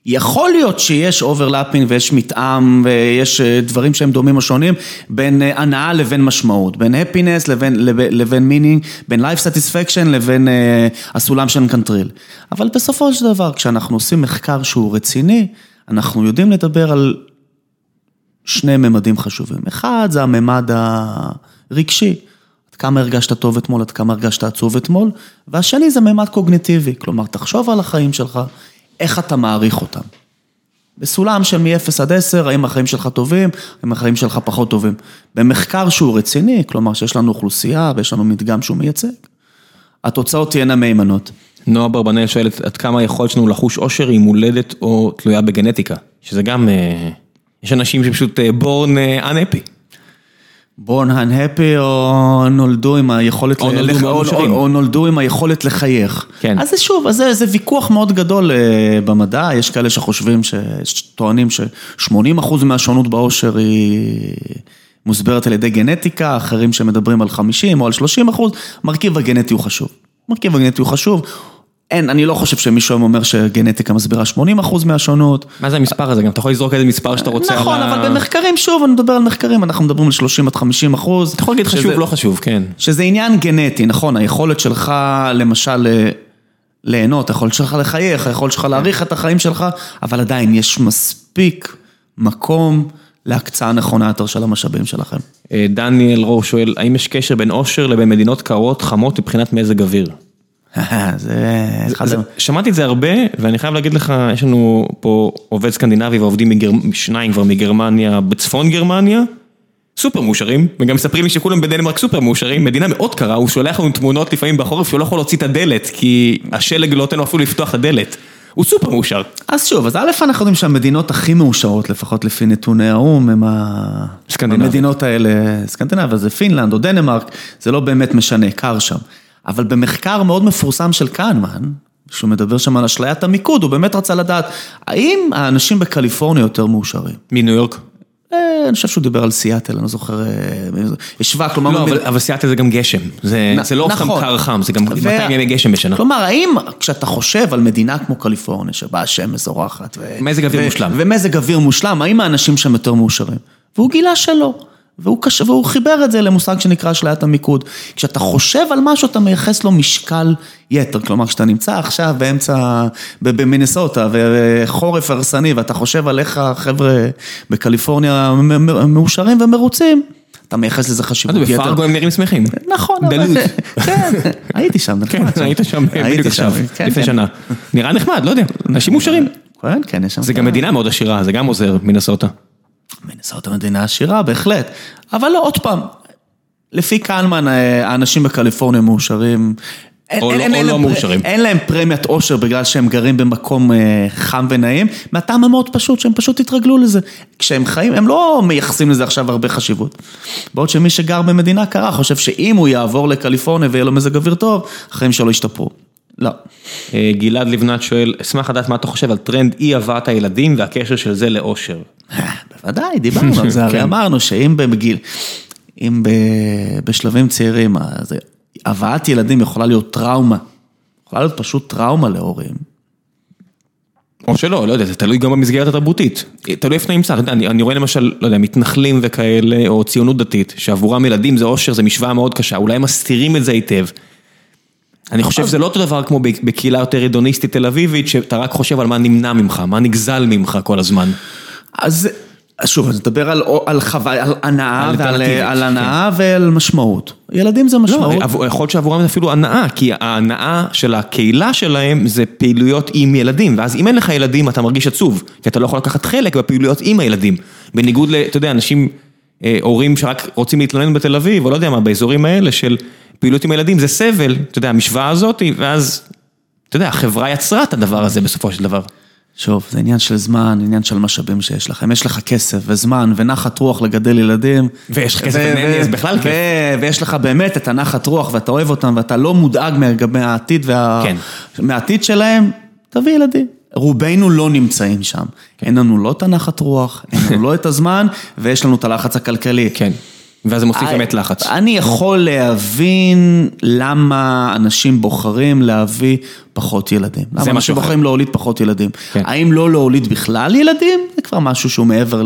יכול להיות שיש overlapping ויש מתאם ויש אה, דברים שהם דומים או שונים בין אה, הנאה לבין משמעות, בין happiness לבין, לבין meaning, בין life satisfaction לבין uh, הסולם של קנטריל. אבל בסופו של דבר, כשאנחנו עושים מחקר שהוא רציני, אנחנו יודעים לדבר על שני ממדים חשובים. אחד זה הממד הרגשי. עד כמה הרגשת טוב אתמול, עד כמה הרגשת עצוב אתמול, והשני זה מימד קוגניטיבי, כלומר, תחשוב על החיים שלך, איך אתה מעריך אותם. בסולם של מ-0 עד 10, האם החיים שלך טובים, האם החיים שלך פחות טובים. במחקר שהוא רציני, כלומר שיש לנו אוכלוסייה ויש לנו מדגם שהוא מייצג, התוצאות תהיינה מהימנות. נועה ברבנאל שואלת עד כמה היכולת שלנו לחוש אושר היא מולדת או תלויה בגנטיקה, שזה גם, אה, יש אנשים שפשוט בורן אה, unhappy. בורן unhappy או נולדו עם היכולת, או נולדו לח- או. או, או נולדו עם היכולת לחייך. כן. אז זה שוב, אז זה, זה ויכוח מאוד גדול אה, במדע, יש כאלה שחושבים, שטוענים ש-80% מהשונות באושר היא מוסברת על ידי גנטיקה, אחרים שמדברים על 50 או על 30%, מרכיב הגנטי הוא חשוב. מרכיב הגנטי הוא חשוב. אין, אני לא חושב שמישהו היום אומר שגנטיקה מסבירה 80% מהשונות. מה זה המספר הזה? גם אתה יכול לזרוק איזה מספר שאתה רוצה. נכון, אבל במחקרים, שוב, אני מדבר על מחקרים, אנחנו מדברים על 30 עד 50 אחוז. אתה יכול להגיד חשוב, לא חשוב, כן. שזה עניין גנטי, נכון, היכולת שלך למשל ליהנות, היכולת שלך לחייך, היכולת שלך להעריך את החיים שלך, אבל עדיין יש מספיק מקום להקצאה נכונה יותר של המשאבים שלכם. אה, דניאל רור שואל, האם יש קשר בין אושר לבין מדינות קרות חמות מבחינת מזג אוויר? שמעתי את זה הרבה, ואני חייב להגיד לך, יש לנו פה עובד סקנדינבי ועובדים. שניים כבר מגרמניה, בצפון גרמניה, סופר מאושרים, וגם מספרים לי שכולם בדנמרק סופר מאושרים, מדינה מאוד קרה, הוא שולח לנו תמונות לפעמים בחורף שהוא לא יכול להוציא את הדלת, כי השלג לא נותן לו אפילו לפתוח את הדלת. הוא סופר מאושר. אז שוב, אז א', אנחנו יודעים שהמדינות הכי מאושרות, לפחות לפי נתוני האו"ם, הם. המדינות האלה, סקנדינביה זה פינלנד או דנמרק, זה לא באמת משנה, קר שם. אבל במחקר מאוד מפורסם של קהנמן, שהוא מדבר שם על אשליית המיקוד, הוא באמת רצה לדעת, האם האנשים בקליפורניה יותר מאושרים? מניו יורק. אה, אני חושב שהוא דיבר על סיאטל, אני לא זוכר, אה, השווה, כלומר... לא, אבל, אבל סיאטל זה גם גשם, זה, נ- זה לא סתם נכון. קר חם, זה גם ו- 200 ימי גשם בשנה. כלומר, האם כשאתה חושב על מדינה כמו קליפורניה, שבה השמש זורחת, ו... מזג אוויר ו- מושלם. ומזג אוויר מושלם, האם האנשים שם יותר מאושרים? והוא גילה שלא. והוא, קש... והוא חיבר את זה למושג שנקרא אשליית המיקוד. כשאתה חושב על משהו, אתה מייחס לו משקל יתר. כלומר, כשאתה נמצא עכשיו באמצע, במינסוטה, וחורף הרסני, ואתה חושב על איך החבר'ה בקליפורניה מאושרים ומרוצים, אתה מייחס לזה חשיבות יתר. בפרגו הם נראים שמחים. נכון, אבל... דלות. כן, הייתי שם, כן, נחמד. היית שם בדיוק עכשיו, כן, לפני כן. שנה. נראה נחמד, לא יודע, אנשים מאושרים. כן, כן, יש שם... זה גם מדינה מאוד עשירה, זה גם עוזר, מינסוטה. מנסות המדינה עשירה, בהחלט. אבל לא, עוד פעם, לפי קלמן, אה, האנשים בקליפורניה מאושרים. אין- או אין- לא- אין או להם לא מאושרים. אין להם פרמיית עושר בגלל שהם גרים במקום אה, חם ונעים, מהטעם המאוד פשוט, שהם פשוט התרגלו לזה. כשהם חיים, הם לא מייחסים לזה עכשיו הרבה חשיבות. בעוד שמי שגר במדינה קרה, חושב שאם הוא יעבור לקליפורניה ויהיה לו מזג אוויר טוב, החיים שלו ישתפרו. לא. אה, גלעד לבנת שואל, אשמח לדעת מה אתה חושב על טרנד אי הבאת הילדים והקשר של זה לאושר. אה, בוודאי, דיברנו על זה, הרי כן. אמרנו שאם בגיל, אם בשלבים צעירים, אז הבאת ילדים יכולה להיות טראומה, יכולה להיות פשוט טראומה להורים. או שלא, לא יודע, זה תלוי גם במסגרת התרבותית. תלוי איפה נמצא, אני, אני רואה למשל, לא יודע, מתנחלים וכאלה, או ציונות דתית, שעבורם ילדים זה אושר, זה משוואה מאוד קשה, אולי הם מסתירים את זה היטב. אני חושב שזה לא אותו דבר כמו בקהילה יותר הדוניסטית תל אביבית, שאתה רק חושב על מה נמנע ממך, מה נגזל ממך כל הזמן. אז שוב, אז נדבר על, על חוויה, על הנאה, ועל, אלטרנטיבית, על הנאה ועל משמעות. ילדים זה לא, משמעות. עבור- יכול להיות שעבורם זה אפילו הנאה, כי ההנאה של הקהילה שלהם זה פעילויות עם ילדים, ואז אם אין לך ילדים אתה מרגיש עצוב, כי אתה לא יכול לקחת חלק בפעילויות עם הילדים. בניגוד ל, אתה יודע, אנשים, אה, הורים שרק רוצים להתלונן בתל אביב, או לא יודע מה, באזורים האלה של פעילות עם ילדים, זה סבל, אתה יודע, המשוואה הזאת, ואז, אתה יודע, החברה יצרה את הדבר הזה בסופו של דבר. שוב, זה עניין של זמן, עניין של משאבים שיש לכם. יש לך כסף וזמן ונחת רוח לגדל ילדים. ויש לך כסף ו- ונהני, ו- אז בכלל כיף. ו- ויש לך באמת את הנחת רוח ואתה אוהב אותם ואתה לא מודאג לגבי העתיד וה... כן. מהעתיד שלהם, תביא ילדים. רובנו לא נמצאים שם. אין לנו לא את הנחת רוח, אין לנו לא את הזמן, ויש לנו את הלחץ הכלכלי. כן, ואז זה מוסיף באמת לחץ. אני יכול להבין למה אנשים בוחרים להביא פחות ילדים. למה אנשים. בוחרים להוליד פחות ילדים. כן. האם לא להוליד בכלל ילדים? זה כבר משהו שהוא מעבר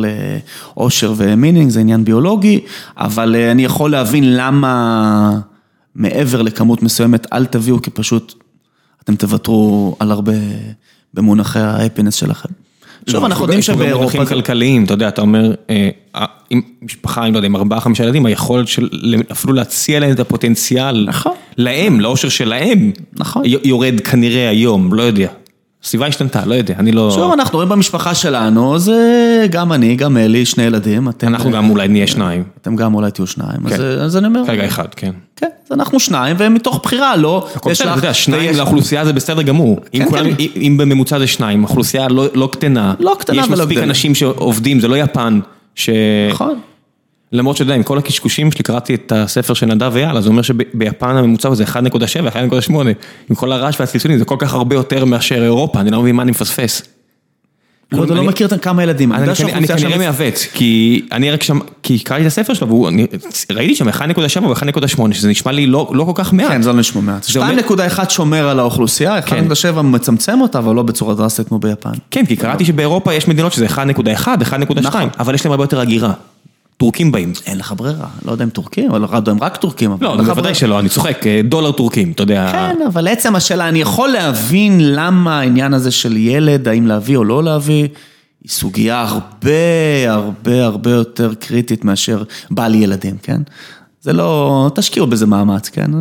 לאושר ו meaning, זה עניין ביולוגי, אבל אה, אני יכול להבין למה מעבר לכמות מסוימת אל תביאו, כי פשוט אתם תוותרו על הרבה במונחי ההפינס שלכם. שוב, אנחנו יודעים יש פה גם שבאירופה... מונחים כלכליים, אתה יודע, אתה אומר, אה, עם משפחה, אני לא יודע, עם ארבעה, חמישה ילדים, היכולת של אפילו להציע להם את הפוטנציאל, נכון. להם, לאושר שלהם, נכון. יורד כנראה היום, לא יודע. הסביבה השתנתה, לא יודע, אני לא... שוב, אנחנו רואים במשפחה שלנו, זה גם אני, גם אלי, שני ילדים. אתם- אנחנו גם אולי נהיה שניים. אתם גם אולי תהיו שניים, אז- כן. אז אני אומר... כרגע אחד, כן. כן, אז אנחנו שניים, ומתוך בחירה, לא... הכל יש בסדר, אתה יודע, שניים לאוכלוסייה זה בסדר גמור. אם כן, כולם, כן. אם- בממוצע זה שניים, אוכלוסייה לא לא קטנה. לא קטנה יש ולא מספיק גדולה. אנשים שעובדים, זה לא יפן. ש... נכון. למרות שאתה יודע, עם כל הקשקושים שלי, קראתי את הספר של נדב אייל, אז זה אומר שביפן הממוצע זה 1.7, 1.8, עם כל הרעש והצלצולים, זה כל כך הרבה יותר מאשר אירופה, אני לא מבין מה אני מפספס. לא, לא אני- מכיר את כמה ילדים. אני יודע אני כנראה מעוות, כי אני רק שם, כי קראתי את הספר שלו, והוא, אני- ראיתי שם 1.7 ו-1.8, שזה נשמע לי לא לא כל כך מעט. כן, זה לא נשמע מעט. זה אומר- 2.1 שומר על האוכלוסייה, 1.7 מצמצם אותה, אבל לא בצורה דרסטית כמו ביפן. כן, כי קראתי שבאירופה יש מדינות שזה 1.1, 1.2, נכון. אבל יש להם הרבה יותר הגירה. טורקים באים. אין לך ברירה, לא יודע אם טורקים, אבל הם רק טורקים. לא, בוודאי. שלא, אני צוחק, אה, דולר טורקים, אתה יודע. כן, אבל עצם השאלה, אני יכול להבין למה העניין הזה של ילד, האם להביא או לא להביא, היא סוגיה הרבה הרבה הרבה יותר קריטית מאשר בעל ילדים, כן? זה לא, תשקיעו בזה מאמץ, כן?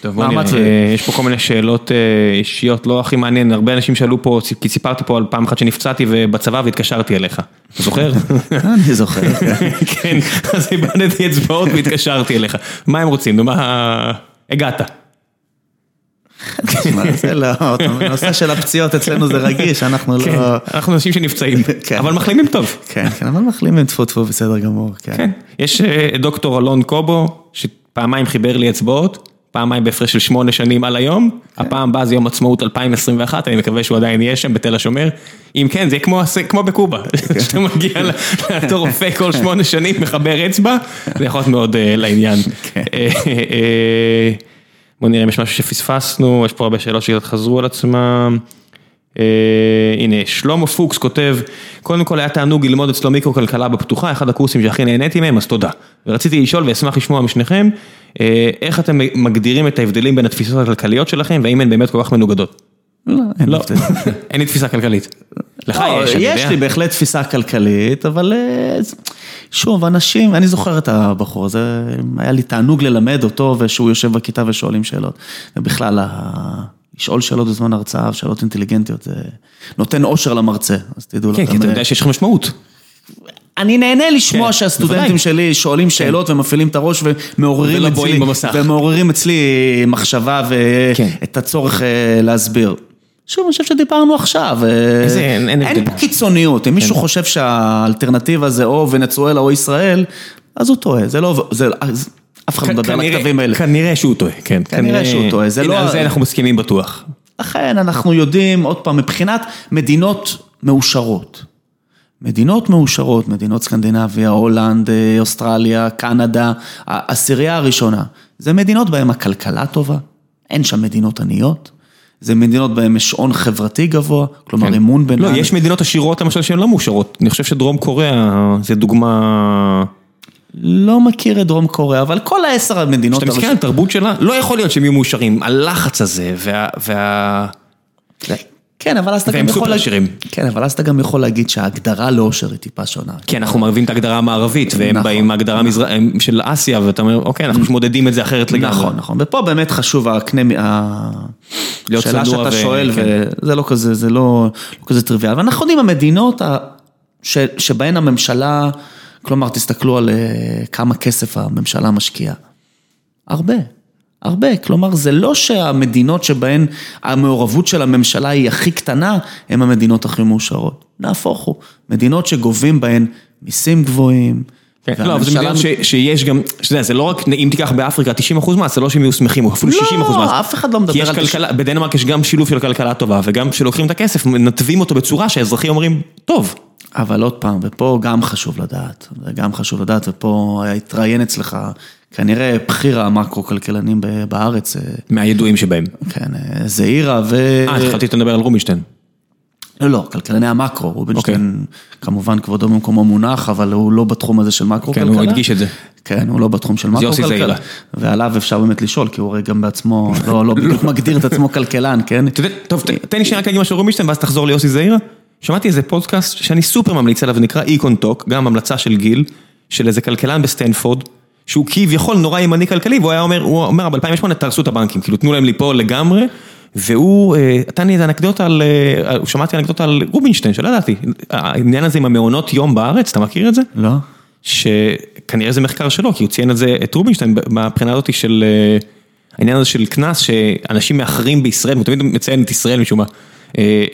טוב, בוא נראה, אה, יש פה כל מיני שאלות אה, אישיות, לא הכי מעניין, הרבה אנשים שאלו פה, כי סיפרתי פה על פעם אחת שנפצעתי ובצבא והתקשרתי אליך, אתה זוכר? אני זוכר. כן, אז איבדתי אצבעות והתקשרתי אליך, מה הם רוצים, נו מה, הגעת. זה לא, הנושא של הפציעות אצלנו זה רגיש, אנחנו כן, לא... אנחנו אנשים שנפצעים, כן. אבל מחלימים טוב. כן, כן, אבל מחלימים טפו טפו בסדר גמור, כן. כן, יש אה, דוקטור אלון קובו, שפעמיים חיבר לי אצבעות, פעמיים בהפרש של שמונה שנים על היום, הפעם הבאה זה יום עצמאות 2021, אני מקווה שהוא עדיין יהיה שם בתל השומר, אם כן, זה כמו כמו בקובה, שאתה מגיע לאותו רופא כל שמונה שנים, מחבר אצבע, זה יכול להיות מאוד אה, לעניין. כן. אה, אה, בוא נראה אם יש משהו שפספסנו, יש פה הרבה שאלות שחזרו על עצמם. אה, הנה, שלמה פוקס כותב, קודם כל היה תענוג ללמוד אצלו מיקרו-כלכלה בפתוחה, אחד הקורסים שהכי נהניתי מהם, אז תודה. ורציתי לשאול ואשמח לשמוע משניכם, אה, איך אתם מגדירים את ההבדלים בין התפיסות הכלכליות שלכם, והאם הן באמת כל כך מנוגדות? לא, אין לא, לי תפיסה כלכלית. לך לא, יש, אני יש יודע. לי בהחלט תפיסה כלכלית, אבל אה, שוב, אנשים, אני זוכר את הבחור הזה, היה לי תענוג ללמד אותו ושהוא יושב בכיתה ושואלים שאלות. ובכלל, לשאול שאלות בזמן הרצאה, שאלות אינטליגנטיות, זה נותן אושר למרצה, אז תדעו לכם. כן, כי אתה יודע שיש לך משמעות. אני נהנה לשמוע כן, שהסטודנטים בוודאי. שלי שואלים שאלות ומפעילים את הראש ומעוררים אצלי. ומעוררים אצלי מחשבה כן. ואת הצורך אה, להסביר. שוב, אני חושב שדיברנו עכשיו, אה, איזה- אין- אין אין. פה קיצוניות, אם מישהו חושב שהאלטרנטיבה זה או ונצואלה או ישראל, אז הוא טועה, זה לא, זה- אף אחד לא מדבר על הכתבים האלה. כנראה שהוא טועה, כן. כנראה שהוא טועה, זה לא- על זה אנחנו מסכימים בטוח. לכן אנחנו יודעים, עוד פעם, מבחינת מדינות מאושרות. מדינות מאושרות, מדינות סקנדינביה, הולנד, אה, אוסטרליה, קנדה, העשירייה הראשונה, זה מדינות בהן הכלכלה טובה, אין שם מדינות עניות, זה מדינות בהן יש הון חברתי גבוה, כלומר כן. אמון בין... לא, יש מדינות עשירות למשל שהן לא מאושרות. אני חושב שדרום קוריאה זה דוגמה... לא מכיר את דרום קוריאה, אבל כל העשר המדינות... כשאתה מסתכל על התרבות שלה, לא יכול להיות שהם יהיו מאושרים. הלחץ הזה וה... וה... כן, אבל אז אתה והם גם יכול... סופר להג- עשירים. כן, אבל אז אתה גם יכול להגיד שההגדרה לאושר היא טיפה שונה. כי אנחנו מערבים את ההגדרה המערבית, והם נכון. באים מההגדרה של אסיה, ואתה אומר, אוקיי, אנחנו מודדים את זה אחרת לגמרי. נכון, נכון, ופה באמת חשוב הקנה, השאלה שאתה שואל, כן. וזה לא כזה, זה לא לא כזה טריוויאלי, ואנחנו יודעים, המדינות שבהן הממשלה, כלומר, תסתכלו על אה, כמה כסף הממשלה משקיעה. הרבה, הרבה, כלומר, זה לא שהמדינות שבהן המעורבות של הממשלה היא הכי קטנה, הן המדינות הכי מאושרות. נהפוך הוא, מדינות שגובים בהן מיסים גבוהים. כן, לא, אבל זה ש- שיש גם, שאתה יודע, זה לא רק, אם תיקח באפריקה 90% מס, זה לא שהם יהיו שמחים, או אפילו 60% מס. לא, אף אחד לא מדבר כי יש על... כלכלה, בדנמרק יש גם שילוב של כלכלה טובה, וגם כשלוקחים את הכסף, מנתבים אותו בצורה שהאזרחים אומרים, טוב. אבל עוד פעם, ופה גם חשוב לדעת, זה גם חשוב לדעת, ופה התראיין אצלך כנראה בכיר המקרו-כלכלנים בארץ, אה, מהידועים שבהם. כן, אה, זעירה ו... אה, שאתה מדבר על רובינשטיין. לא, לא, כלכלני המקרו, רובינשטיין, כמובן כבודו במקומו מונח, אבל הוא לא בתחום הזה של מקרו-כלכלה. כן, הוא הדגיש את זה. כן, הוא לא בתחום של יוסי מקרו-כלכלה. זעירה. ועליו אפשר באמת לשאול, כי הוא הרי גם בעצמו לא לא בדיוק מגדיר את עצמו כלכלן, כן? טוב, תן לי שנייה רק להגיד משהו רובינשטיין, ואז תחזור ליוסי זעירה. שמעתי איזה פודקאסט שאני סופר ממליץ עליו, נקרא EconTalk, גם המלצה של גיל, של איזה כלכלן בסטנפורד, שהוא כביכול נורא ימני כלכלי, והוא היה אומר, הוא אומר, ב-2008 תהרסו את הבנקים, כאילו תנו להם ליפול לגמרי, והוא נתן לי איזה אנקדוטה על, שמעתי אנקדוטה על רובינשטיין, שלא ידעתי, העניין הזה עם המעונות יום בארץ, אתה מכיר את זה? לא. שכנראה זה מחקר שלו, כי הוא ציין את זה, את רובינשטיין, מהבחינה הזאת של, העניין הזה של קנס, שאנשים מאחרים בישראל, הוא תמיד מציין את ישראל משום מה,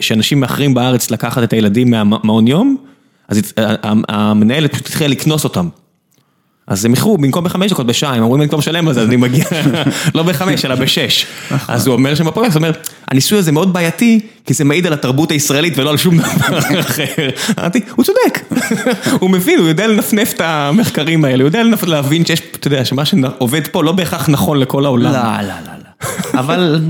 שאנשים מאחרים בארץ לקחת את הילדים מהמעון יום, אז המנהלת פשוט התחילה לקנוס אותם. אז הם איחרו, במקום בחמש דקות, בשעה, הם אמורים לי כבר לשלם על זה, אז אני מגיע, לא בחמש, אלא בשש. אז הוא אומר שם בפודקאסט, הוא אומר, הניסוי הזה מאוד בעייתי, כי זה מעיד על התרבות הישראלית ולא על שום דבר אחר. אמרתי, הוא צודק, הוא מבין, הוא יודע לנפנף את המחקרים האלה, הוא יודע להבין שיש, אתה יודע, שמה שעובד פה לא בהכרח נכון לכל העולם. לא, לא, לא. אבל...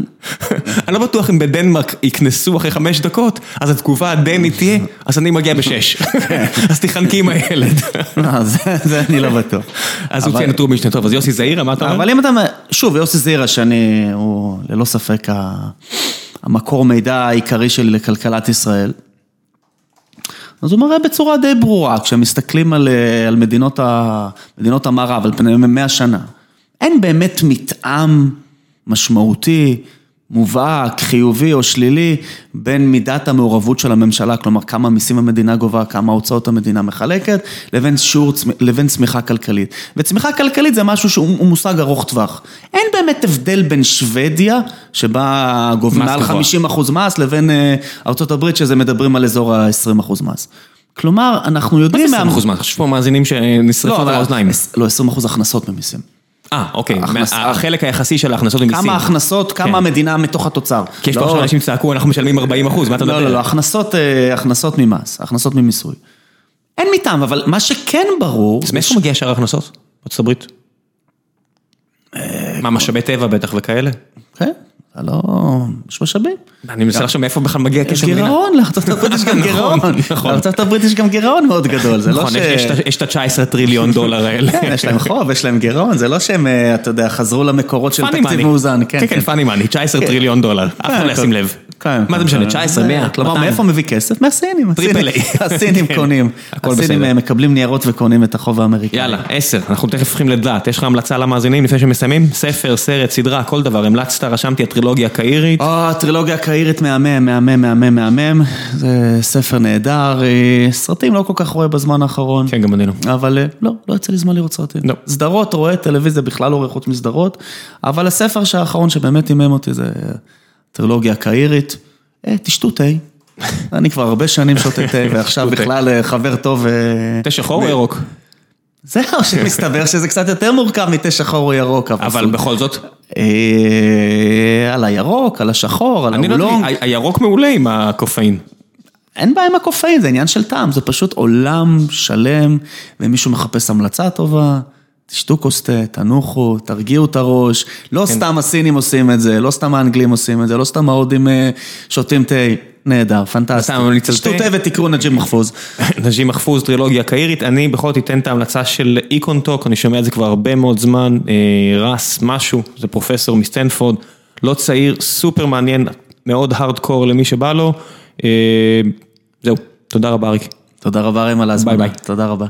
אני לא בטוח אם בדנמרק יקנסו אחרי חמש דקות, אז התגובה הדנית תהיה, אז אני מגיע בשש. אז תחנקי עם הילד. לא, זה אני לא בטוח. אז הוא ציין את רובינשטיין, טוב, אז יוסי זעירה, מה אתה אומר? אבל אם אתה, שוב, יוסי זעירה, שאני, הוא ללא ספק המקור מידע העיקרי שלי לכלכלת ישראל. אז הוא מראה בצורה די ברורה, כשמסתכלים על מדינות המערב, על פני מאה שנה, אין באמת מתאם משמעותי, מובהק, חיובי או שלילי, בין מידת המעורבות של הממשלה, כלומר כמה מיסים המדינה גובה, כמה הוצאות המדינה מחלקת, לבין שיעור, לבין צמיחה כלכלית. וצמיחה כלכלית זה משהו שהוא מושג ארוך טווח. אין באמת הבדל בין שוודיה, שבה גובים מעל 50 אחוז מס, לבין ארה"ב, שזה מדברים על אזור ה-20 אחוז מס. כלומר, אנחנו יודעים... מה זה 20 אחוז מס? יש פה מאזינים שנשרפו על האוזניים. לא, 20 אחוז הכנסות ממיסים. אה, אוקיי, החלק היחסי של ההכנסות ממיסים. כמה הכנסות, כמה המדינה מתוך התוצר. כי יש פה עכשיו אנשים שצעקו, אנחנו משלמים 40 אחוז, מה אתה מדבר? לא, לא, לא, הכנסות ממס, הכנסות ממיסוי. אין מטעם, אבל מה שכן ברור... אז מאיפה מגיע שאר ההכנסות? בארצות הברית? מה, משאבי טבע בטח וכאלה? כן. אתה לא... יש משאבים. אני מנסה לחשוב מאיפה בכלל מגיע כסף מדינה. גירעון, לארצות הברית יש גם גירעון. לארצות הברית יש גם גירעון מאוד גדול, זה לא ש... יש את ה-19 טריליון דולר האלה. כן, יש להם חוב, יש להם גירעון, זה לא שהם, אתה יודע, חזרו למקורות של תקציב מאוזן. כן, כן, funny money, 19 טריליון דולר, אף אחד לא ישים לב. מה זה משנה, 19, 100, 200. כלומר, מאיפה מביא כסף? מהסינים. triple A. הסינים קונים. הסינים מקבלים ניירות וקונים את החוב האמריקאי. יאללה, 10, אנחנו תכף הופכים לדעת. יש לך המלצה למאזינים לפני שמסיימים? ספר, סרט, סדרה, כל דבר. המלצת, רשמתי, הטרילוגיה הקהירית. או, הטרילוגיה הקהירית מהמם, מהמם, מהמם, מהמם. זה ספר נהדר. סרטים לא כל כך רואה בזמן האחרון. כן, גם אני לא. אבל לא, לא יוצא לי זמן לראות סרטים. לא. סדרות, רואה טלוויזיה, בכלל לא רואה חוץ מסדרות. אבל הספר האחרון שבאמת הימם אותי זה הטרילוגיה הקהירית. תשתו תה. אני כבר הרבה שנים שותה תה, ועכשיו בכלל חבר טוב. תה שחור או ירוק? זהו, שמסתבר שזה קצת יותר מורכב מתה שחור או ירוק. אבל בכל זאת? על הירוק, על השחור, על האולונג. הירוק מעולה עם הקפאין. אין בעיה עם הקפאין, זה עניין של טעם, זה פשוט עולם שלם, ומישהו מחפש המלצה טובה. תשתו כוס תה, תנוחו, תרגיעו את הראש, לא סתם הסינים עושים את זה, לא סתם האנגלים עושים את זה, לא סתם ההודים שותים תה, נהדר, פנטסטי. תשתו תה ותקראו נג'ים מחפוז. נג'ים מחפוז, טרילוגיה קהירית, אני בכל זאת אתן את ההמלצה של EconTalk, אני שומע את זה כבר הרבה מאוד זמן, רס משהו, זה פרופסור מסטנפורד, לא צעיר, סופר מעניין, מאוד הארדקור למי שבא לו, זהו, תודה רבה אריק. תודה רבה ראם על ההזמנה. ביי ביי. תודה רבה.